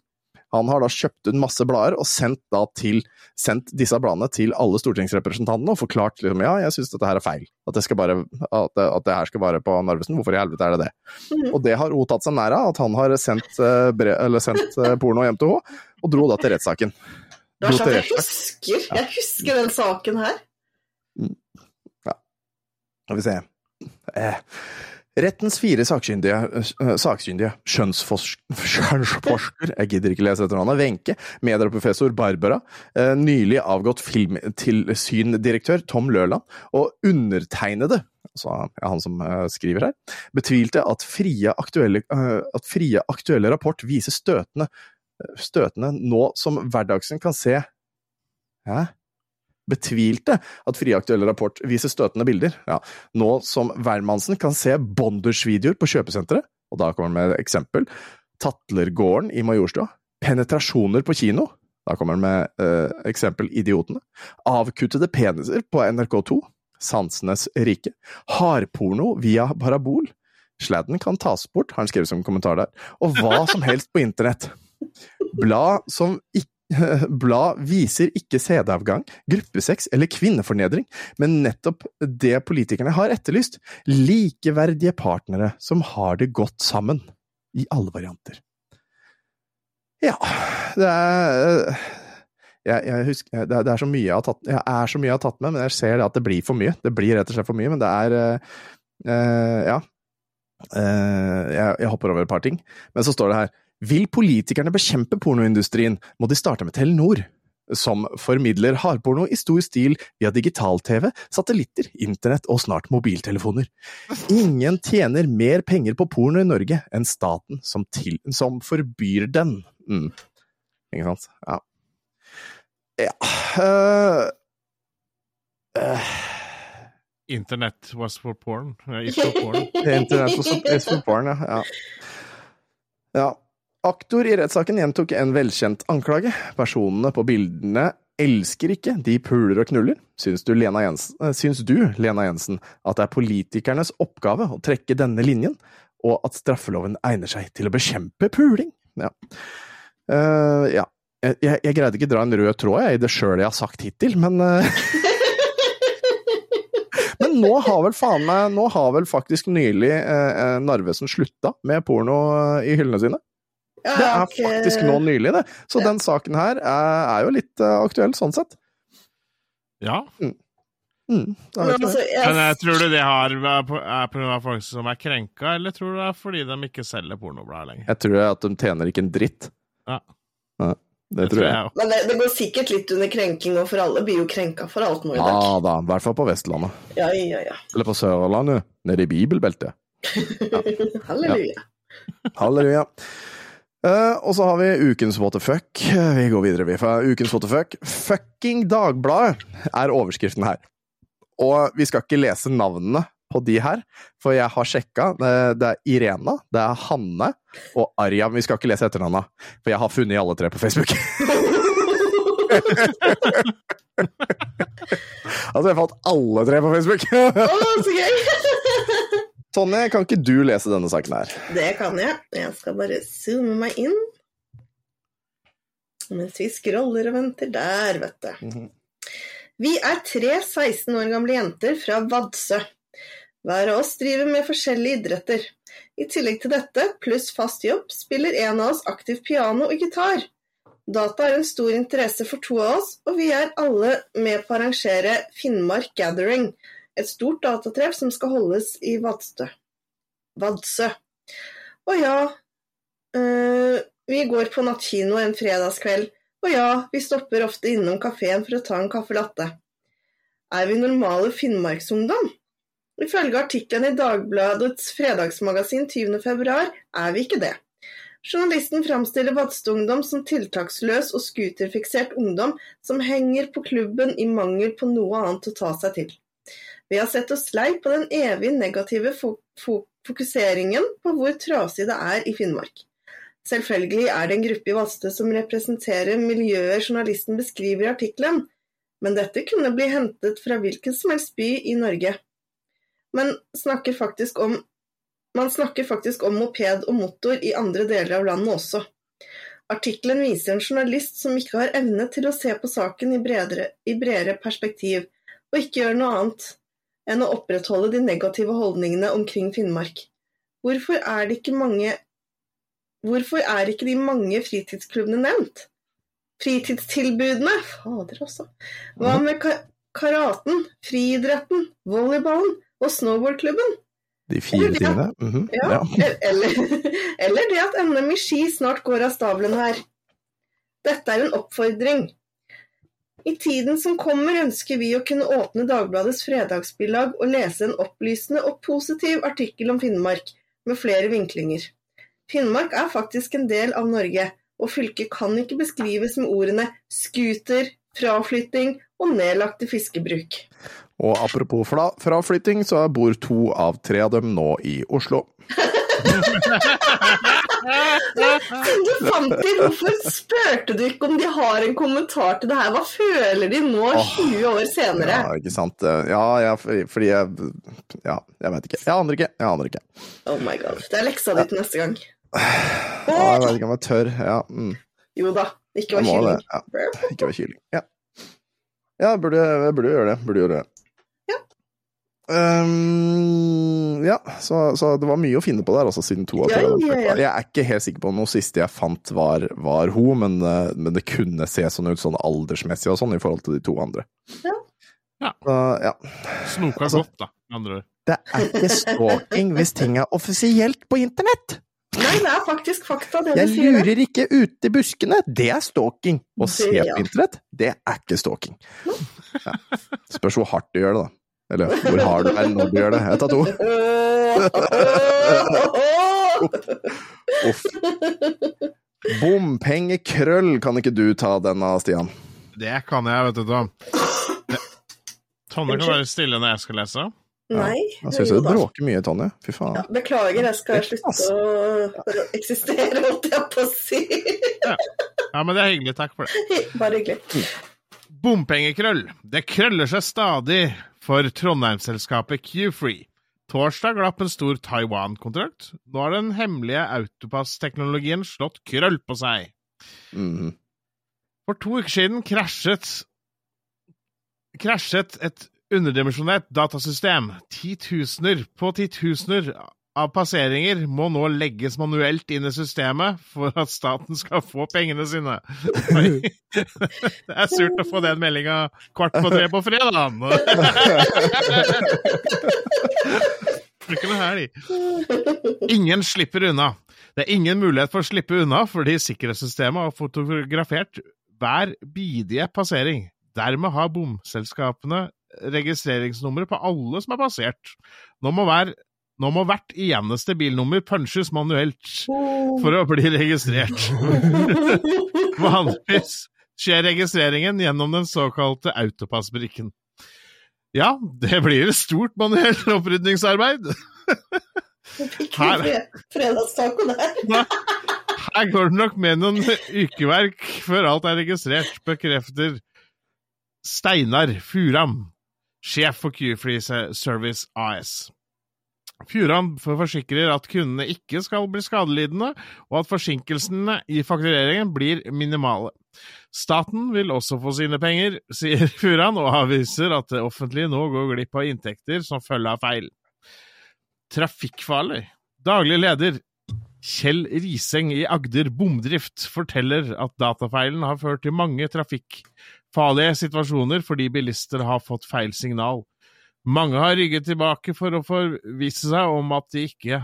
Han har da kjøpt ut masse blader og sendt, da til, sendt disse bladene til alle stortingsrepresentantene og forklart liksom, ja, jeg syns dette her er feil. At det, skal bare, at, det, at det her skal være på Narvesen. Hvorfor i helvete er det det? Mhm. Og det har hun tatt seg nær av, at han har sendt, eh, brev, eller sendt eh, porno hjem til henne, og dro da til rettssaken. Jeg husker, jeg husker den saken her. Skal vi se. Eh. Rettens fire sakkyndige, sakkyndige skjønnsforsker Jeg gidder ikke lese etternavnet. Wenche, medieprofessor Barbara, nylig avgått filmtilsyndirektør Tom Løland og undertegnede, altså han som skriver her, betvilte at frie aktuelle, at frie aktuelle rapport viser støtende, støtende nå som hverdagsen kan se Hæ? Betvilte at friaktuelle rapport viser støtende bilder. Ja, nå som hvermannsen kan se Bonders-videoer på kjøpesenteret, og da kommer han med et eksempel, Tatlergården i Majorstua, penetrasjoner på kino, da kommer han med eh, eksempel Idiotene, avkuttede peniser på NRK2, Sansenes rike, hardporno via parabol, sladden kan tas bort, har han skrevet som kommentar der, og hva som helst på internett. Blad som ikke Blad viser ikke CD-avgang, gruppesex eller kvinnefornedring, men nettopp det politikerne har etterlyst. Likeverdige partnere som har det godt sammen. I alle varianter. Ja, det er jeg, jeg husker, det, er, det er så mye jeg har tatt Jeg er så mye jeg har tatt med, men jeg ser at det blir for mye. Det blir rett og slett for mye, men det er eh, Ja. Uh, jeg, jeg hopper over et par ting. Men så står det her Vil politikerne bekjempe pornoindustrien, må de starte med Telenor, som formidler hardporno i stor stil via digital-TV, satellitter, internett og snart mobiltelefoner. Ingen tjener mer penger på porno i Norge enn staten som, til, som forbyr den. Mm. Ikke sant? Ja. Ja Uh, uh. Internet was for porn. Uh, for porn. Internett was is for porn, ja. ja. ja. Aktor i rettssaken gjentok en velkjent anklage. Personene på bildene elsker ikke, de puler og knuller. Syns du, Lena Jensen, eh, syns du, Lena Jensen, at det er politikernes oppgave å trekke denne linjen, og at straffeloven egner seg til å bekjempe puling? Ja. Uh, ja. Jeg, jeg, greide ikke dra en rød tråd jeg, i det sjøl jeg har sagt hittil, men uh... Men nå har vel faen meg Nå har vel faktisk nylig eh, Narvesen slutta med porno i hyllene sine. Ja, Det er ok. faktisk nå nylig, det. Så Ja. den saken her er, er jo litt eh, aktuell sånn sett. Ja. Mm, Mm, Men altså, jeg, Men jeg tror du det har, er på av folk som er krenka, eller tror du det er fordi de ikke selger pornoblader lenger? Jeg tror at de tjener ikke en dritt. Ja. Ja, det tror jeg. også. men det, det går sikkert litt under krenking, og for alle blir jo krenka for alt nå i dag. Ja da, i hvert fall på Vestlandet. Ja, ja, ja. Eller på Sørlandet, nede i bibelbeltet. Halleluja. Halleluja. Eh, og så har vi ukens what the fuck. Vi går videre, vi. Ukens what the fuck. Fucking Dagbladet er overskriften her. Og vi skal ikke lese navnene på de her, for jeg har sjekka. Det er Irena, det er Hanne og Arja. Men vi skal ikke lese etternavna, for jeg har funnet alle tre på Facebook. altså, jeg fått alle tre på Facebook! Å, så gøy! Tonje, kan ikke du lese denne saken her? Det kan jeg. Jeg skal bare zoome meg inn. Mens vi scroller og venter. Der, vet du. Mhm. Vi er tre 16 år gamle jenter fra Vadsø. Hver av oss driver med forskjellige idretter. I tillegg til dette, pluss fast jobb, spiller en av oss aktivt piano og gitar. Data er en stor interesse for to av oss, og vi er alle med på å arrangere Finnmark Gathering, et stort datatreff som skal holdes i Vadsø. Vadsø. Og ja, øh, vi går på nattkino en fredagskveld. Og ja, vi stopper ofte innom kafeen for å ta en caffè latte. Er vi normale finnmarksungdom? Ifølge artikkelen i Dagbladets fredagsmagasin 20.2 er vi ikke det. Journalisten framstiller Vadsø-ungdom som tiltaksløs og scooterfiksert ungdom som henger på klubben i mangel på noe annet å ta seg til. Vi har sett oss lei på den evig negative fo fo fokuseringen på hvor trasig det er i Finnmark. Selvfølgelig er det en gruppe i Vadsø som representerer miljøer journalisten beskriver i artikkelen, men dette kunne bli hentet fra hvilken som helst by i Norge. Men snakker faktisk om, man snakker faktisk om moped og motor i andre deler av landet også. Artikkelen viser en journalist som ikke har evne til å se på saken i bredere, i bredere perspektiv, og ikke gjør noe annet enn å opprettholde de negative holdningene omkring Finnmark. Hvorfor er mange Hvorfor er ikke de mange fritidsklubbene nevnt? Fritidstilbudene? Fader også. Hva med ka karaten, friidretten, volleyballen og snowboardklubben? De fire Eller tingene? Mhm, Ja, ja. Eller, eller det at NM i ski snart går av stabelen her. Dette er en oppfordring. I tiden som kommer ønsker vi å kunne åpne Dagbladets fredagsbilag og lese en opplysende og positiv artikkel om Finnmark, med flere vinklinger. Finnmark er faktisk en del av Norge, og fylket kan ikke beskrives med ordene scooter, fraflytting og nedlagte fiskebruk. Og apropos fraflytting, så bor to av tre av dem nå i Oslo. Siden du fant de, hvorfor spurte du ikke om de har en kommentar til det her? Hva føler de nå, Åh, 20 år senere? Ja, ikke sant. Ja, ja, fordi jeg Ja, jeg vet ikke. Jeg aner ikke. Jeg aner ikke. Oh my god. Det er leksa di til neste gang. Ja, jeg vet ikke om jeg tør. Ja, mm. Jo da, ikke vær kylling. Ja. Ikke være kylling. Ja, ja jeg, burde, jeg burde gjøre det. Burde gjøre det. Ja. Ehm, ja, så, så det var mye å finne på der, altså, siden to av tre. Ja, ja, ja. Jeg er ikke helt sikker på om noe siste jeg fant var, var hun, men, eh, men det kunne se sånn ut sånn aldersmessig og sånn i forhold til de to andre. Ja. Uh, ja. Snoka Altså- godt, da, med andre ord. Det er ikke stalking hvis ting er offisielt på internett! Nei, det er faktisk fakta, det Jeg du sier. Jeg lurer ikke ute i buskene, det er stalking. Å se ja. på internett, det er ikke stalking. Ja. Spørs hvor hardt du gjør det, da. Eller hvor hard du er når du gjør det. Jeg tar to. Uff. Bompengekrøll, kan ikke du ta den av, Stian? Det kan jeg, vet du. Tom. Tonje kan være stille når jeg skal lese. Nei. Jeg syns du bråker mye, Tonje. Fy faen. Ja, beklager, jeg skal slutte å eksistere, holdt jeg på å si. Ja, men det er hyggelig. Takk for det. Bare hyggelig. Bompengekrøll. Det krøller seg stadig for Trondheimsselskapet Q-Free. Torsdag glapp en stor Taiwan-kontrakt. Nå har den hemmelige autopass-teknologien slått krøll på seg. Mhm. For to uker siden krasjet krasjet et underdimensjonert datasystem. Titusener på titusener av passeringer må nå legges manuelt inn i systemet for at staten skal få pengene sine. Det er surt å få den meldinga kvart på tre på fredag. Ikke noe her, de. Ingen slipper unna. Det er ingen mulighet for å slippe unna fordi sikkerhetssystemet har fotografert hver bidige passering. Dermed har bomselskapene registreringsnummeret på alle som er passert. Nå må, hver, nå må hvert eneste bilnummer punches manuelt for å bli registrert. Vanligvis skjer registreringen gjennom den såkalte autopassbrikken. Ja, det blir et stort manuelt opprydningsarbeid. Her. Her går det nok med noen ukeverk før alt er registrert, bekrefter Steinar Furam, sjef for Q-Free Service AS. Furam forsikrer at kundene ikke skal bli skadelidende, og at forsinkelsene i faktureringen blir minimale. Staten vil også få sine penger, sier Furan, og avviser at det offentlige nå går glipp av inntekter som følge av feil. Trafikkfarlig. Daglig leder Kjell Riseng i Agder Bomdrift forteller at datafeilen har ført til mange trafikkfarlige situasjoner fordi bilister har fått feil signal. Mange har rygget tilbake for å forvisse seg om at de ikke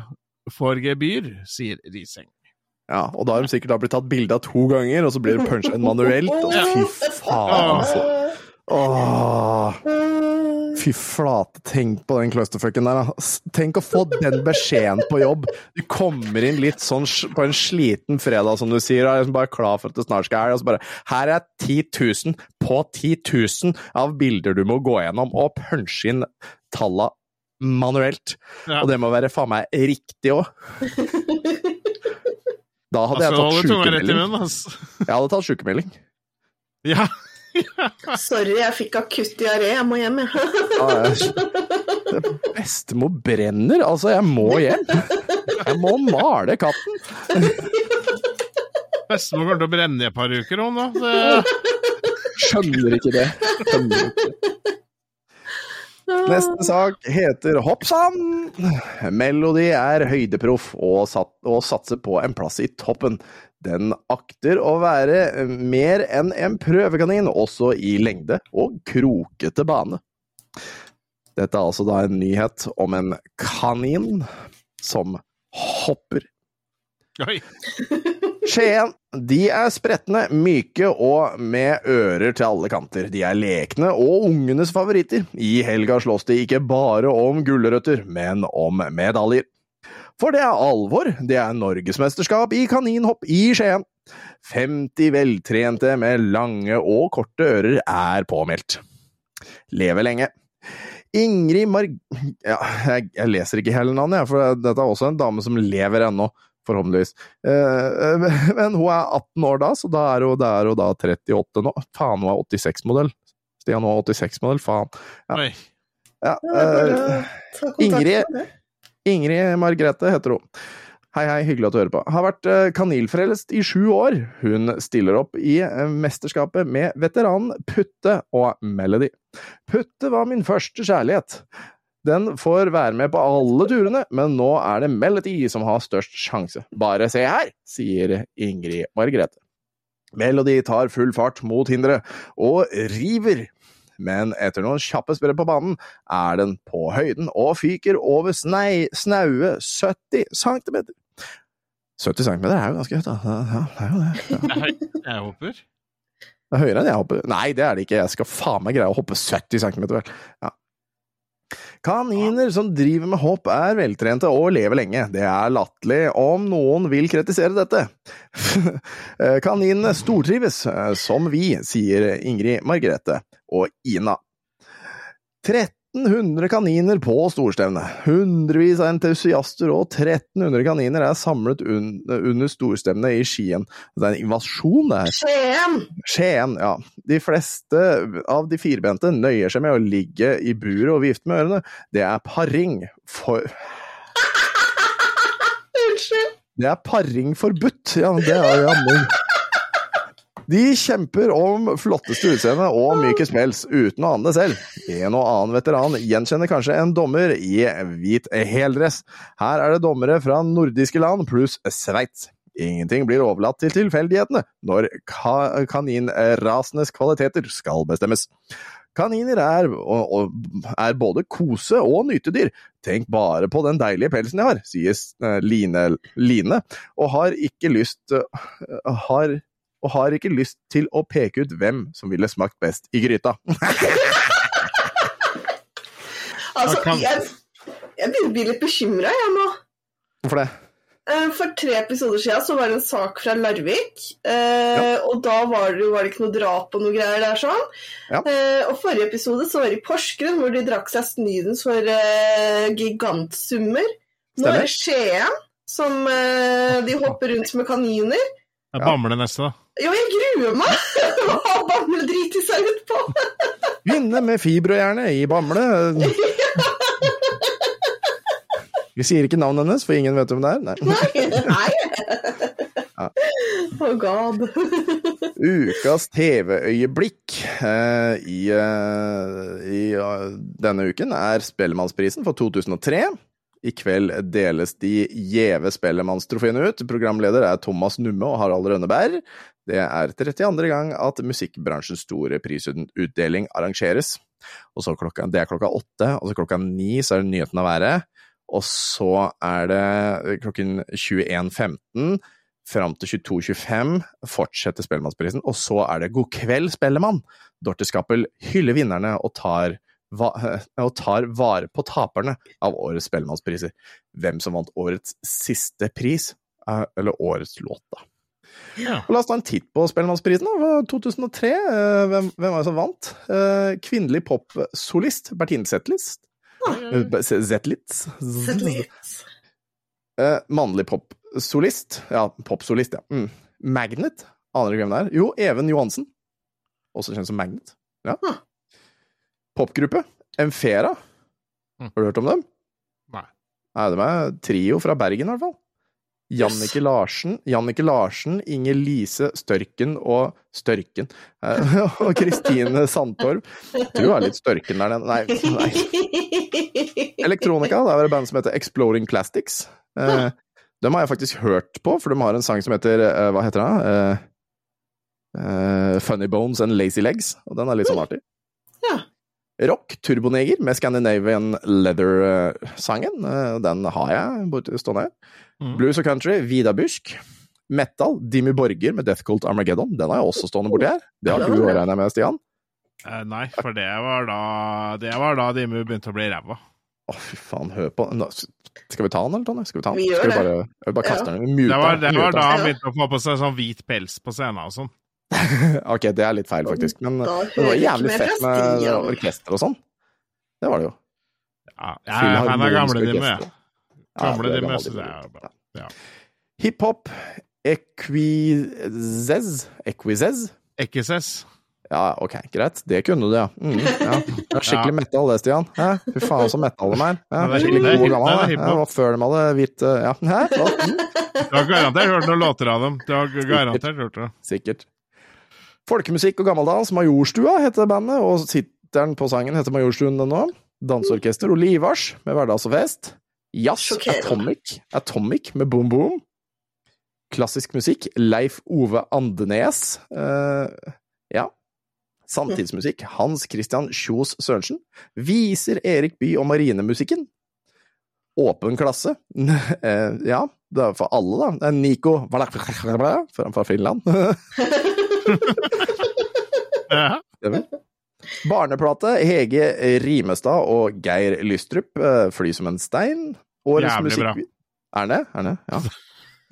får gebyr, sier Riseng. Ja, og da har de sikkert blitt tatt bilde av to ganger, og så blir det punchet manuelt. Og fy faen, altså. Åh. Fy flate, tenk på den clusterfucken der. da. Tenk å få den beskjeden på jobb. Du kommer inn litt sånn på en sliten fredag, som du sier, og er bare klar for at det snart skal helg, og så bare Her er 10 000 på 10 000 av bilder du må gå gjennom, og punche inn talla manuelt. Ja. Og det må være faen meg riktig òg. Da hadde jeg tatt rett i sykemelding. altså. Jeg hadde tatt sykemelding. Ja. Sorry, jeg fikk akutt diaré. Jeg må hjem, jeg. Ja, Bestemor brenner, altså, jeg må hjem. Jeg må male katten. Bestemor kommer til å brenne i et par uker, hun da. Det, Skjønner ikke det. Skjønner ikke. Neste sak heter Hoppsann! Melody er høydeproff og, sat, og satser på en plass i toppen. Den akter å være mer enn en prøvekanin, også i lengde og krokete bane. Dette er altså da en nyhet om en kanin som hopper. oi. Skien, de er spretne, myke og med ører til alle kanter. De er lekne og ungenes favoritter. I helga slåss de ikke bare om gulrøtter, men om medaljer. For det er alvor, det er norgesmesterskap i kaninhopp i Skien. 50 veltrente med lange og korte ører er påmeldt. Leve lenge. Ingrid Marg... Ja, jeg, jeg leser ikke hele navnet, for dette er også en dame som lever ennå, forhåpentligvis. Eh, Men hun er 18 år da, så da er hun, da, er hun da 38 nå. Faen, hun er 86-modell. Stian hun er 86-modell, faen. Ja. Ja, eh, kontakt Ingrid-. Ingrid Margrethe heter hun. Hei, hei, hyggelig at du hører på. Har vært eh, kanilfrelst i sju år. Hun stiller opp i eh, mesterskapet med veteranen Putte og Melody. Putte var min første kjærlighet. Den får være med på alle turene, men nå er det Melody som har størst sjanse. Bare se her, sier Ingrid Margrethe. Melody tar full fart mot hinderet, og river. Men etter noen kjappe sprell på banen, er den på høyden og fyker over snei, snaue 70 cm. 70 cm er jo ganske høyt, da. Ja, det er jo det. Ja. Jeg, håper. Det er høyere enn jeg hopper. Nei, det er det ikke. Jeg skal faen meg greie å hoppe 70 cm, vel. Ja. Kaniner som driver med hopp, er veltrente og lever lenge. Det er latterlig om noen vil kritisere dette. Eh, Kaninene stortrives, eh, som vi, sier Ingrid Margrethe og Ina. 1300 kaniner på storstevnet. Hundrevis av entusiaster og 1300 kaniner er samlet un under storstevnet i Skien. Det er en invasjon, det her. Skien! Skien, ja. De fleste av de firbente nøyer seg med å ligge i buret og vifte med ørene. Det er paring for Unnskyld. Det er paring forbudt, ja, det er jamming. De kjemper om flotteste utseende og mykest pels, uten å ane det selv. En og annen veteran gjenkjenner kanskje en dommer i hvit heldress. Her er det dommere fra nordiske land pluss Sveits. Ingenting blir overlatt til tilfeldighetene når ka kaninrasenes kvaliteter skal bestemmes. Kaniner er, og, og, er både kose- og nytedyr. Tenk bare på den deilige pelsen jeg har, sier eh, Line, Line og har ikke lyst eh, har, og har ikke lyst til å peke ut hvem som ville smakt best i gryta. Altså, Jeg jeg, begynner å bli litt bekymra, jeg nå. Hvorfor det? Eh, For tre episoder siden så var det en sak fra Larvik, eh, og da var det, var det ikke noe drap og noe greier der sånn. Ja. Eh, og forrige episode så var det i Porsgrunn, hvor de drakk seg snydens for eh, gigantsummer. Nå er det Skien, som eh, de hopper rundt med kaniner. Jeg bamler neste, da. Jo, jeg gruer meg! Hva Bamble driti seg ut på! Vinne med fiberhjerne i Bamble. Vi sier ikke navnet hennes, for ingen vet hvem det er. Nei. Nei! Oh god. Ukas TV-øyeblikk eh, i, eh, i uh, denne uken er Spellemannsprisen for 2003. I kveld deles de gjeve Spellemannstrofeene ut. Programleder er Thomas Numme og Harald Rønneberg. Det er 32. gang at musikkbransjens store prisutdeling arrangeres. Og så klokka, det er klokka åtte, og så klokka ni så er det Nyheten av været. Og så er det klokken 21.15 fram til 22.25 fortsetter Spellemannsprisen, og så er det God kveld, Spellemann! Dorte Skappel hyller vinnerne og tar, og tar vare på taperne av årets Spellemannspriser. Hvem som vant årets siste pris, eh, eller årets låt, da. Ja. La oss ta en titt på Spellemannsprisen. da. 2003. eh, Hvem, hvem var det som vant? Eh, Kvinnelig popsolist Bertine Zetlitz. Zetlitz? Eh, mannlig popsolist. Ja, popsolist, ja. Mm. Magnet. Aner du hvem det er? Jo, Even Johansen. Også kjent som Magnet. Ja. Hm. Popgruppe. Emfera. Mm. Har du hørt om dem? Nei. Nei, de er trio fra Bergen, i hvert fall. Jannicke Larsen, Jannike Larsen, Inger Lise Størken og Størken. eh, Og Kristine Sandtorv. Du er litt Størken der nede. Nei, nei. Elektronika, det er et band som heter Exploring Plastics. Eh, dem har jeg faktisk hørt på, for de har en sang som heter eh, Hva heter den? Eh, Funny Bones and Lazy Legs, og den er litt sånn artig. Rock, Turboneger med Scandinavian Leather-sangen. Eh, den har jeg stående her. Mm. Blues og country, Vida Busk. Metal, Dimmy Borger med Death Cult Armageddon. Den har jeg også stående borti her. Det har du òg, regner jeg med, Stian? Eh, nei, for det var da Det var da Dimmy begynte å bli ræva. Å, fy faen, hør på Nå, Skal vi ta den, eller, Tonje? Skal vi ta den? Vi gjør Skal det. bare, jeg bare kaste Ja. den Mute. Det var, det var da han begynte å få på seg sånn hvit pels på scenen og sånn. Ok, det er litt feil, faktisk. Men det var jævlig fett med orkester og sånn. Det var det jo. Ja, jeg er gamle de med. Gamle de med, så det er bra. Ja. Hiphop, Equizez Equizez? Equizez. Ja, ok, greit. Det kunne du, ja. Mm, ja. Det er skikkelig Ja. metal, det, Stian. Ja, Fy faen, så metal de er. Ja, er skikkelig god gammel. det Ja, det var før de hadde hvitt eh, Ja, hæ? Du har garantert hørt noen låter av dem. Du har garantert hørt det. sikkert. Folkemusikk og gammeldans. Majorstua heter bandet, og tittelen på sangen heter Majorstuen den nå. Danseorkester Livars med Hverdags og fest. Jazz. Atomic, Atomic med Boom Boom. Klassisk musikk Leif Ove Andenes. Uh, ja. Samtidsmusikk Hans Christian Kjos Sørensen. Viser Erik Bye og marinemusikken. Åpen klasse. Eh, ja, det er for alle, da. Nico fra Finland. Ja. Barneplate Hege Rimestad og Geir Lystrup. eh, Fly som en stein. Årets Jævlig musikk... bra. Er det? Er det? Ja.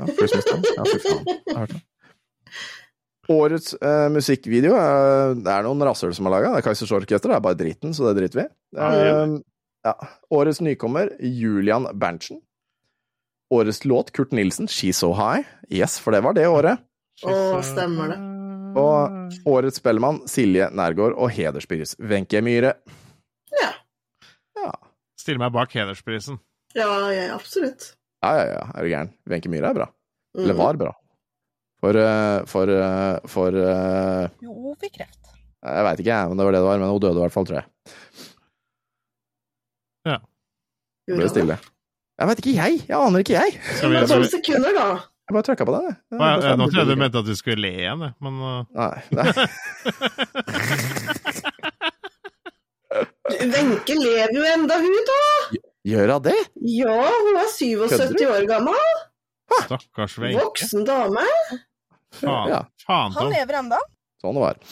ja Fly som en stein. Ja, fy faen. Jeg har hørt det. Årets uh, musikkvideo uh, Det er noen rasshøl som har laga. Det er Kaizers Orkester. Det er bare dritten, så det driter vi i. Eh, ja. Årets nykommer Julian Berntsen. Årets låt Kurt Nilsen, 'She's So High'. Yes, for det var det året. Å, stemmer det. Og årets spellemann Silje Nærgaard og hederspris Wenche Myhre. Ja. Ja. Stiller meg bak hedersprisen. Ja, ja, absolutt. Ja, ja, ja, er du gæren. Wenche Myhre er bra. Mm. Eller var bra. For For, For eh, For eh, Jo, hun fikk kreft. Jeg veit ikke, jeg, men det var det det var. Men hun døde i hvert fall, tror jeg. Ja. Ble stille. Jeg veit ikke, jeg! Jeg aner ikke, jeg! Skal vi, Det var skal tolv vi, sekunder, da. Jeg bare trykka på den, jeg. nå trodde jeg du mente at du skulle le igjen, jeg, men uh, Nei, nei. Wenche lever jo enda, hun, da. Gjør hun det? Ja, hun er 77 år gammel. stakkars Wenche. Voksen dame. Faen, Ja. faen Han Tom. lever enda. Sånn det var.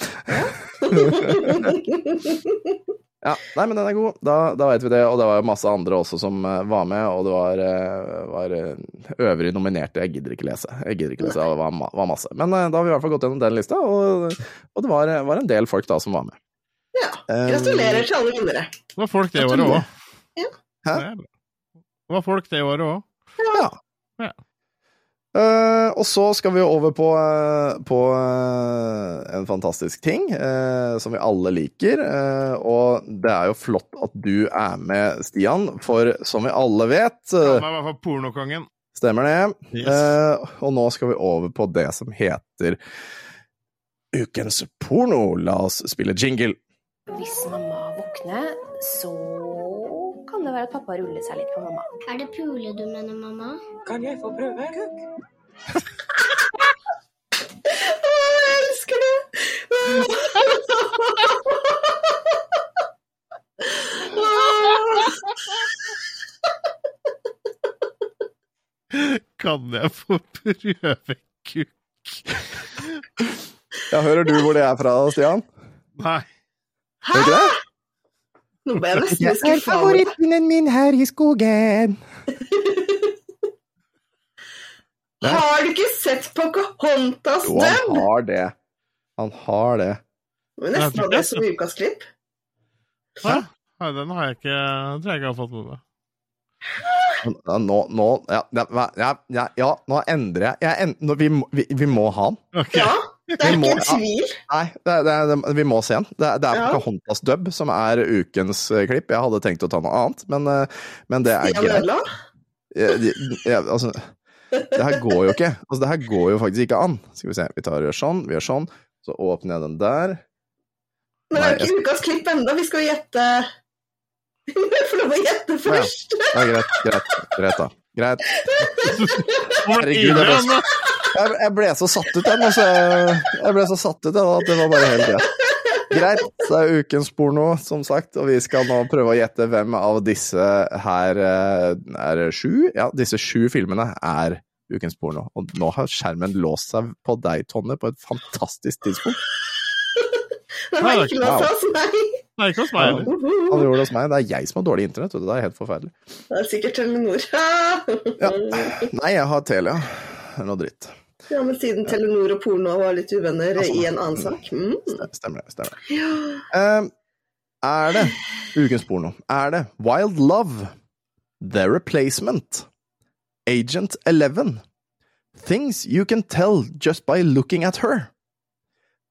Ja, nei, men den er god. Da, da vet vi det. Og det var jo masse andre også som eh, var med, og det var, eh, var eh, øvrige nominerte. Jeg gidder ikke lese. Jeg gidder ikke lese, Det var, var masse. Men da har vi i hvert fall gått gjennom den lista, og, og det var, var en del folk da som var med. Ja. Gratulerer til alle vinnere. Det var folk det året òg. Hæ? Det var folk det året òg. Ja. Ja. Eh, og så skal vi over på, uh, på uh, en fantastisk ting som vi alle liker. og det er jo flott at du er med, Stian, for som vi alle vet Han er i hvert fall pornokongen. Stemmer det. Yes. Eh, og nå skal vi over på det som heter Ukens porno. La oss spille jingle. Hvis mamma våkner, så kan det være at pappa ruller seg litt på mamma. Er det pule du mener, mamma? Kan jeg få prøve? Å, jeg elsker det! Kan jeg få prøve kukk? Ja, hører du hvor det er fra, Stian? Nei. Hæ? Nå ble jeg nesten skuffa. over det. min her i skogen. Har du ikke sett Pocahontas Jo, han har det. Han har det. Men nesten hadde det som ukas klipp. Hæ? Nei, den har jeg ikke Den tror jeg ikke har fått med meg. Nå, nå ja, ja, ja, ja, nå endrer jeg. jeg end, nå, vi, vi, vi må ha den. Okay. Ja, det er må- ikke en tvil. Nei, det, er- det, er- det, vi må se den. Det, er- det er Ja. Pocahontas dub som er ukens eh, klipp. Jeg hadde tenkt å ta noe annet, men, eh, men det er greit. Jeg, jeg, jeg, altså, Det her går jo ikke. Altså, det her går jo faktisk ikke an. Skal vi se, vi tar gjør sånn, vi gjør sånn, så åpner jeg den der. Men det er jo ikke ukas klipp ennå, vi skal jo gjette Vi må få lov å gjette først. Ja, greit, greit, greit da. Greit. Herregud, det var. Jeg, jeg ble så satt ut, jeg, nå, jeg, jeg ble så satt ut jeg, at det var bare helt greit. Greit, så er ukens porno, som sagt, og vi skal nå prøve å gjette hvem av disse her eh, er det sju. Ja, disse sju filmene er ukens porno. Og nå har skjermen låst seg på deg, Tonne, på et fantastisk tidspunkt. Det var ikke låst for oss, nei. Nei, ikke hos meg heller. Han gjorde det hos meg. Det er jeg som har dårlig internett. Det er helt forferdelig. Det er sikkert Telenor. Ja. Nei, jeg har Telia. Det er noe dritt. Ja, men siden Telenor og porno var litt uvenner i en annen sak. Mm. Stemmer det. stemmer det. Eh, er det ukens porno? Er det Wild Love, The Replacement, Agent Eleven, Things You Can Tell Just By Looking At Her,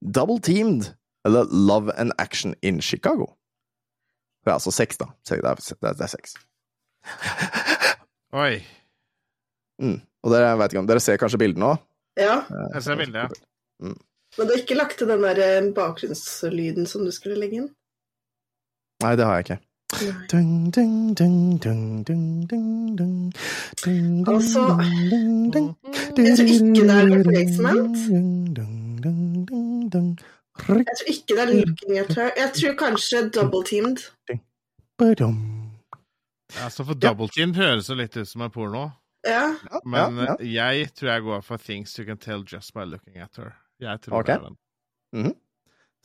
Double Teamed eller Love and Action in Chicago? Det er altså seks, da. Det er, det er, seks. Oi. Mm. Og dere, ikke om, dere ser kanskje bildet nå? Ja, Jeg ser bildet, ja. men du har ikke lagt til den der eh, bakgrunnslyden som du skulle legge inn? Nei, det har jeg ikke. Altså. Jeg tror ikke det er replacement. Jeg tror ikke det er looking at her. Jeg tror kanskje double teamed. Ja, så for double teamed høres det litt ut som en porno. Ja. Men ja, ja. eh, jeg tror jeg går for things you can tell just by looking at her. Jeg tror okay. det er den.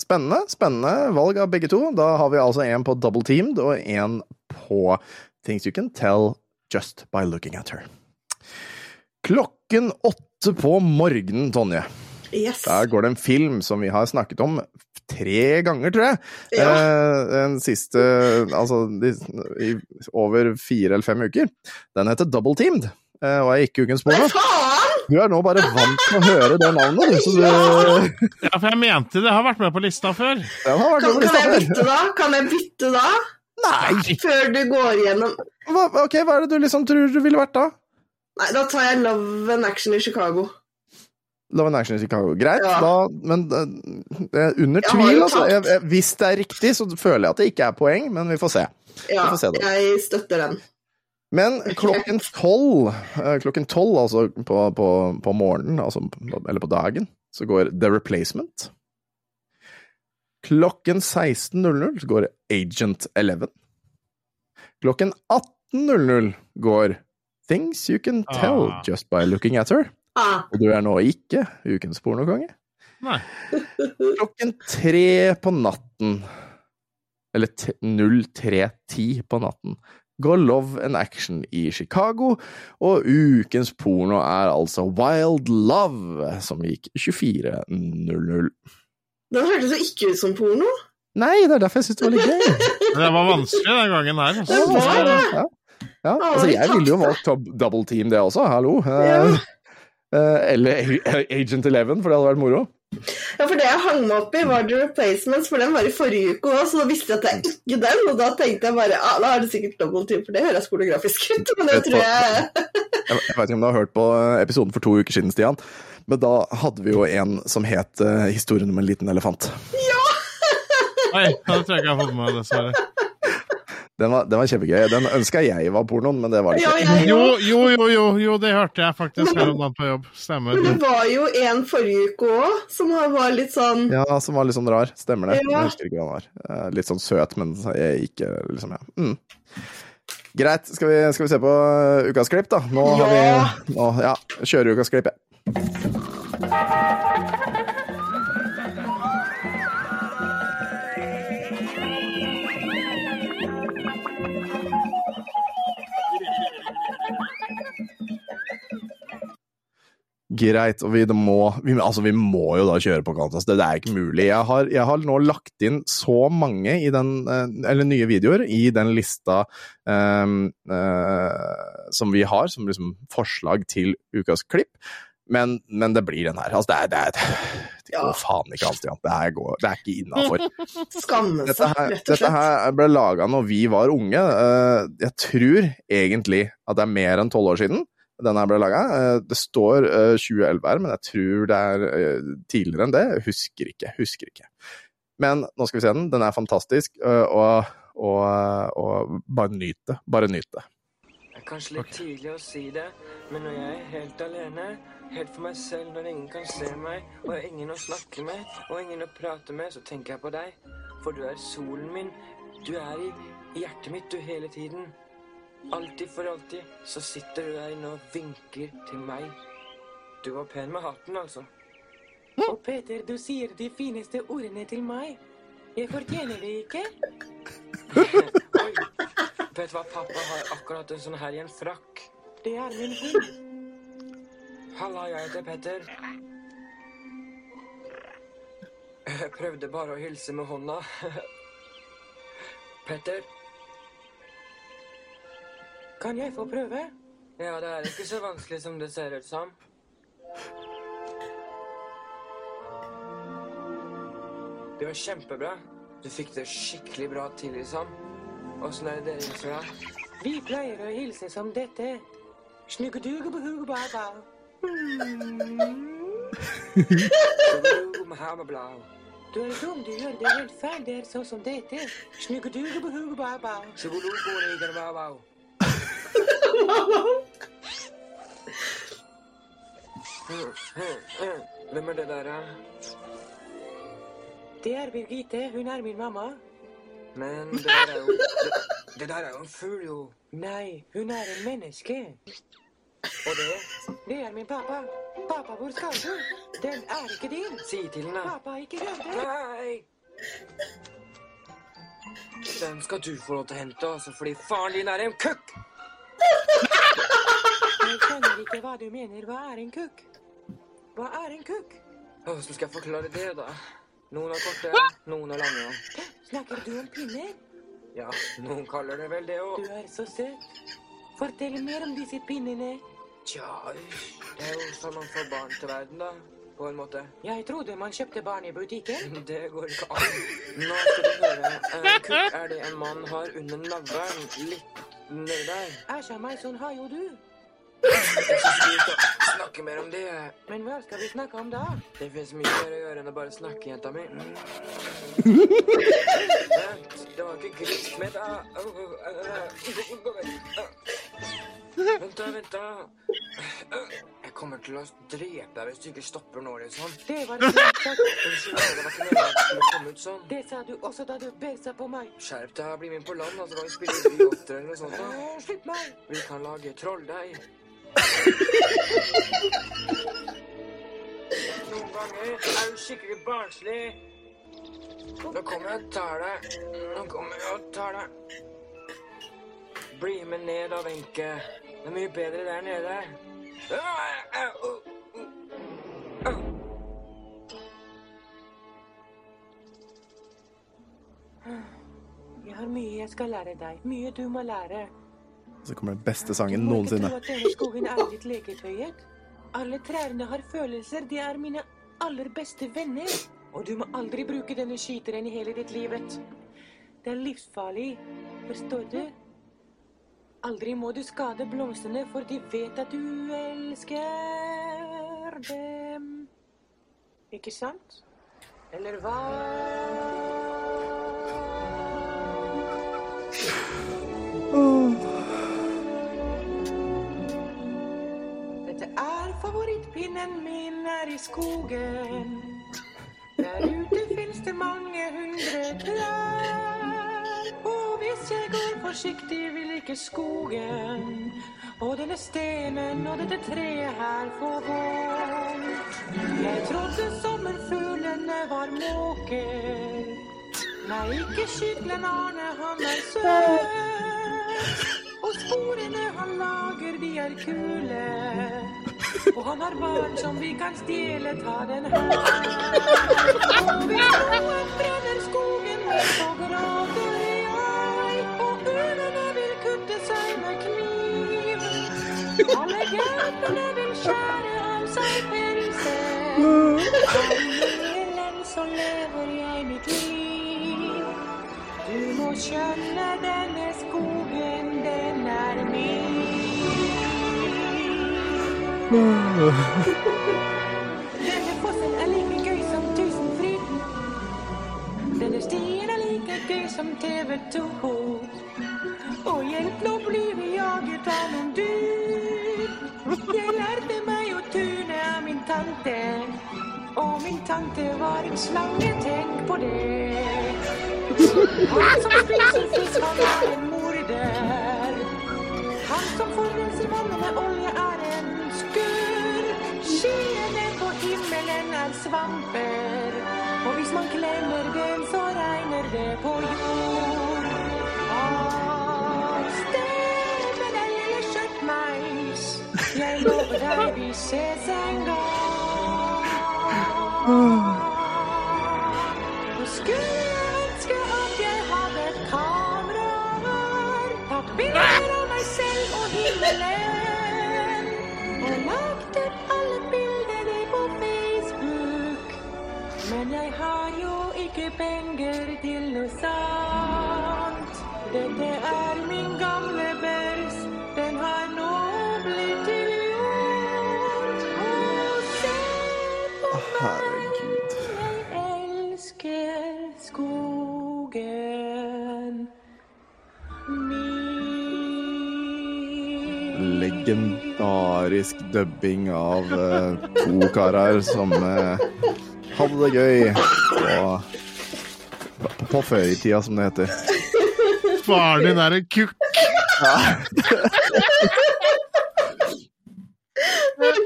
Spennende, spennende valg av begge to. Da har vi altså en på double teamed og en på things you can tell just by looking at her. Klokken åtte på morgenen, Tonje. Yes. Der går det en film som vi har snakket om tre ganger, tror jeg. Ja. Eh, den siste Altså de, i over fire eller fem uker. Den heter Double Teamed, og er ikke ukens porno. Du er nå bare vant til å høre det navnet, du. Så du Ja, for jeg mente det har vært med på lista før. Den har vært Kan, kan lista jeg bytte da? Kan jeg bytte da? Nei! Før du går gjennom Hva, ok, hva er det du liksom tror du ville vært da? Nei, da tar jeg Love and Action i Chicago. Love and Action i Chicago. Greit, Ja. da, men eh, det er under tvil, altså. Jeg, jeg, hvis det er riktig, så føler jeg at det ikke er poeng, men vi får se. Ja, får se da. jeg støtter den. Men klokken tolv, eh, klokken tolv, altså på, på, på morgenen, altså, eller på dagen, så går The Replacement. Klokken 16.00 så går Agent 11. Klokken 18.00 går Things You Can Tell Ah. Just By Looking At Her. Ah, Og du er nå ikke ukens pornokonge. Nei. Klokken tre på natten, eller 03.10 på natten, går Love and Action i Chicago, og ukens porno er altså Wild Love, som gikk 24.00. den hørtes jo ikke ut som porno. Nei, det er derfor jeg syntes det var litt gøy. Det var vanskelig den gangen her. Det Altså. var det. Ja, ja. altså jeg ville jo valgt double team det også, hallo. Ja. Eh, eh, eller Agent 11, for det hadde vært moro. Ja, for det jeg hang meg opp i, var The Replacements, for den var i forrige uke òg, så da visste jeg at det er ikke den. Og da tenkte jeg bare ah, da er det sikkert double team, for det høres pornografisk ut. Men det tror jeg Jeg vet ikke om du har hørt på episoden for to uker siden, Stian, men da hadde vi jo en som het eh, 'Historien om en liten elefant'. Ja! Nei, det tror jeg ikke jeg har fått med meg, dessverre. Den var, den var kjempegøy. Den ønska jeg var pornoen, men det var det ikke. Jo, jo, jo, jo, jo, det hørte jeg faktisk her om dagen på jobb. Stemmer. Men det var jo en forrige uke òg, som var litt sånn Ja, som var litt sånn rar. Stemmer det. Ja. Jeg husker ikke hva den var. Eh, Litt sånn søt, men jeg ikke liksom, ja. Mm. Greit, skal vi, skal vi se på eh, ukas klipp, da? Nå har vi nå, Ja, kjører ukas klipp, jeg. Greit, og vi, må, vi, altså, vi må jo da kjøre på Qantas. Det, det er ikke mulig. Jeg har, jeg har nå lagt inn så mange i den, eh, eller nye videoer i den lista um, uh, som vi har, som liksom forslag til ukas klipp. Men, men det blir den her. Altså, det er, det er, det går Ja. faen ikke an, Stian. Det, går, det er ikke innafor. skamme seg, rett og dette her ble laga når vi var unge. Eh, Jeg tror egentlig at det er mer enn tolv år siden. Den her ble laga. Det står eh, 2011 her, men jeg tror det er eh, tidligere enn det. Jeg husker ikke. Husker ikke. Men nå skal vi se den. Den er fantastisk, eh, og, og, og bare nyt det. Bare nyt det. Det er kanskje litt tidlig å si det, men når jeg er helt alene, helt for meg selv når ingen kan se meg, og jeg har ingen å snakke med, og ingen å prate med, så tenker jeg på deg. For du er solen min. Du er i, i hjertet mitt, du, hele tiden. Alltid for alltid så sitter du der inne og vinker til meg. Du var pen med hatten, altså. Og Peter, du sier de fineste ordene til meg. Jeg fortjener det ikke. Oi. Vet du hva, pappa har akkurat en sånn her i en frakk. Det er min hund. Halla, jeg heter Petter. Jeg prøvde bare å hilse med hånda. Petter? Kan jeg få prøve? Ja, det er ikke så vanskelig som det ser ut som. Det var kjempebra. Du fikk det skikkelig bra til, liksom. Åssen er det dere hilser, da? Vi pleier å hilse som dette. Snuggedugebehugubaba. Du er dum, du gjør det helt feil. Det er sånn som dette. Snuggedugebehugubaba. Hvem er det der, da? Det er Birgitte. Hun er min mamma. Men det der er jo Det, det der er jo en fugl, jo. Nei, hun er en menneske. Og det? Det er min pappa. Pappa, hvor skal du? Den er ikke din. Si til henne. Pappa, ikke rør den. Nei. Den skal du få lov til å hente, altså, fordi faren din er en kukk. Jeg skjønner ikke hva du mener. Hva er en kukk? Hva er en kukk? Hvordan skal jeg forklare det, da? Noen har korte, noen er lange. Snakker du om pinner? Ja, noen kaller det vel det òg. Du er så søt. Fortell mer om disse pinnene. Tja, det er jo sånn man får barn til verden, da. På en måte. Jeg trodde man kjøpte barn i butikken. Det går ikke an. Nå skal du høre. En kukk er det en mann har under navlen. Litt nedi der. Æsja meg, sånn har jo du. Snakke mer om det. Men hva skal vi snakke om da? Det fins mye mer å gjøre enn å bare snakke, jenta mi. Vent, det var ikke grisk med da. Vent da, vent da. Kommer til å drepe deg hvis du ikke stopper nå, liksom. Det var det det var ikke meningen at det skulle komme ut sånn. Det sa du også da du besa på meg. Skjerp deg, bli med på land, og så kan vi spille idioter eller noe sånt. da. Slipp meg. Vi kan lage trolldeig. Noen ganger er du skikkelig barnslig. Nå kommer jeg og tar deg. Nå kommer jeg og tar deg. Bli med ned da, Wenche. Det er mye bedre der nede. Jeg har mye jeg skal lære deg. Mye du må lære. Så kommer den beste sangen Du må ikke noensinne. tro at denne skogen er ditt leketøyet. Alle trærne har følelser. De er mine aller beste venner. Og du må aldri bruke denne skyteren i hele ditt livet. Det er livsfarlig. Forstår du? Aldri må du skade blomstene, for de vet at du elsker dem. Ikke sant? Eller hva? Dette er favorittpinnen min er i skogen. Der ute fins det mange hundre trær. Og hvis jeg går forsiktig, vil ikke skogen og denne stenen og dette treet her få vondt. Jeg trodde sommerfuglene var måker. Nei, ikke skytlen Arne, han er søt. Og sporene han lager, de er kule. Og han har barn som vi kan stjele, ta den her. Og hvis noen brenner skogen så gråter Alle gaupene vil skjære av seg pelsen. Så lever jeg mitt liv. Du må skjønne denne skogen, den er min. Denne stien er like gøy som TV 2. Og hjelp, nå blir vi jaget av noen dyr. Jeg lærte meg å tune av min tante. Og min tante var en slange, tenk på det. Han som spiser fisk, han er en morder. Han som forurenser vannet med olje, er en skurr. Skyene på himmelen er svamper. Og hvis man klemmer den, så regner det på jord. Deg, vi ses en gang. Og ønske at jeg hadde et kamera bilder av meg selv og himmelen, og lagt ut alle bildene på Facebook. Men jeg har jo ikke penger til noe sant. Dette er min gamle børs, skogen min. Legendarisk dubbing av uh, to karer som uh, hadde det gøy på, på før-i-tida, som det heter. Faren din er en kukk.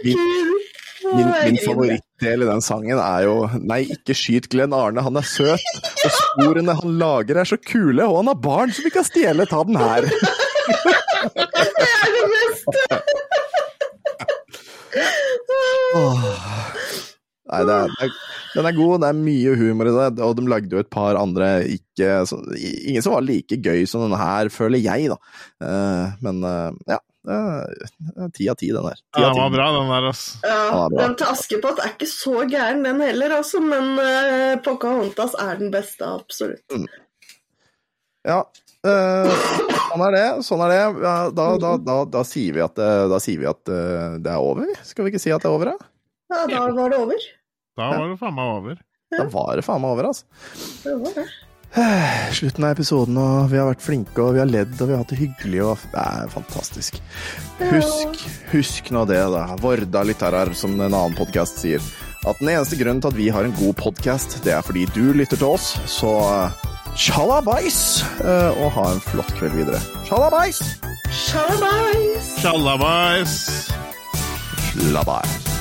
Min, min, min favorittdel i den sangen er jo Nei, ikke skyt Glenn Arne, han er søt. Og sporene han lager er så kule, og han har barn som vi kan stjele. Ta den her. Det er det beste! Nei, det er, det er, den er god, det er mye humor i det, og de lagde jo et par andre ikke så, Ingen som var like gøy som denne her, føler jeg, da. Uh, men uh, ja. Ti av ti, den der. 10 Ja, den var 10. bra, den der, altså. Ja, den, den til Askepott er ikke så gæren, den heller, altså. Men uh, Pocahontas er den beste, absolutt. Ja. Uh, sånn er det. Sånn er det. Ja, da, da, da, da sier vi at, eh, da sier vi at uh, det er over. Skal vi ikke si at det er over, da? Ja, da var det over. Da var det faen meg over. Da var det faen meg over, altså. Det var det. Slutten av episoden, og vi har vært flinke, og vi har ledd, og vi har hatt det hyggelig, og det er fantastisk. Husk, husk nå det, da. Vorda lytterer, som en annen podkast sier. At den eneste grunnen til at vi har en god podkast, det er fordi du lytter til oss. Så eh, tjallabais, eh, og ha en flott kveld videre. Tjallabais! Tjallabais Tjallabais! Slabais.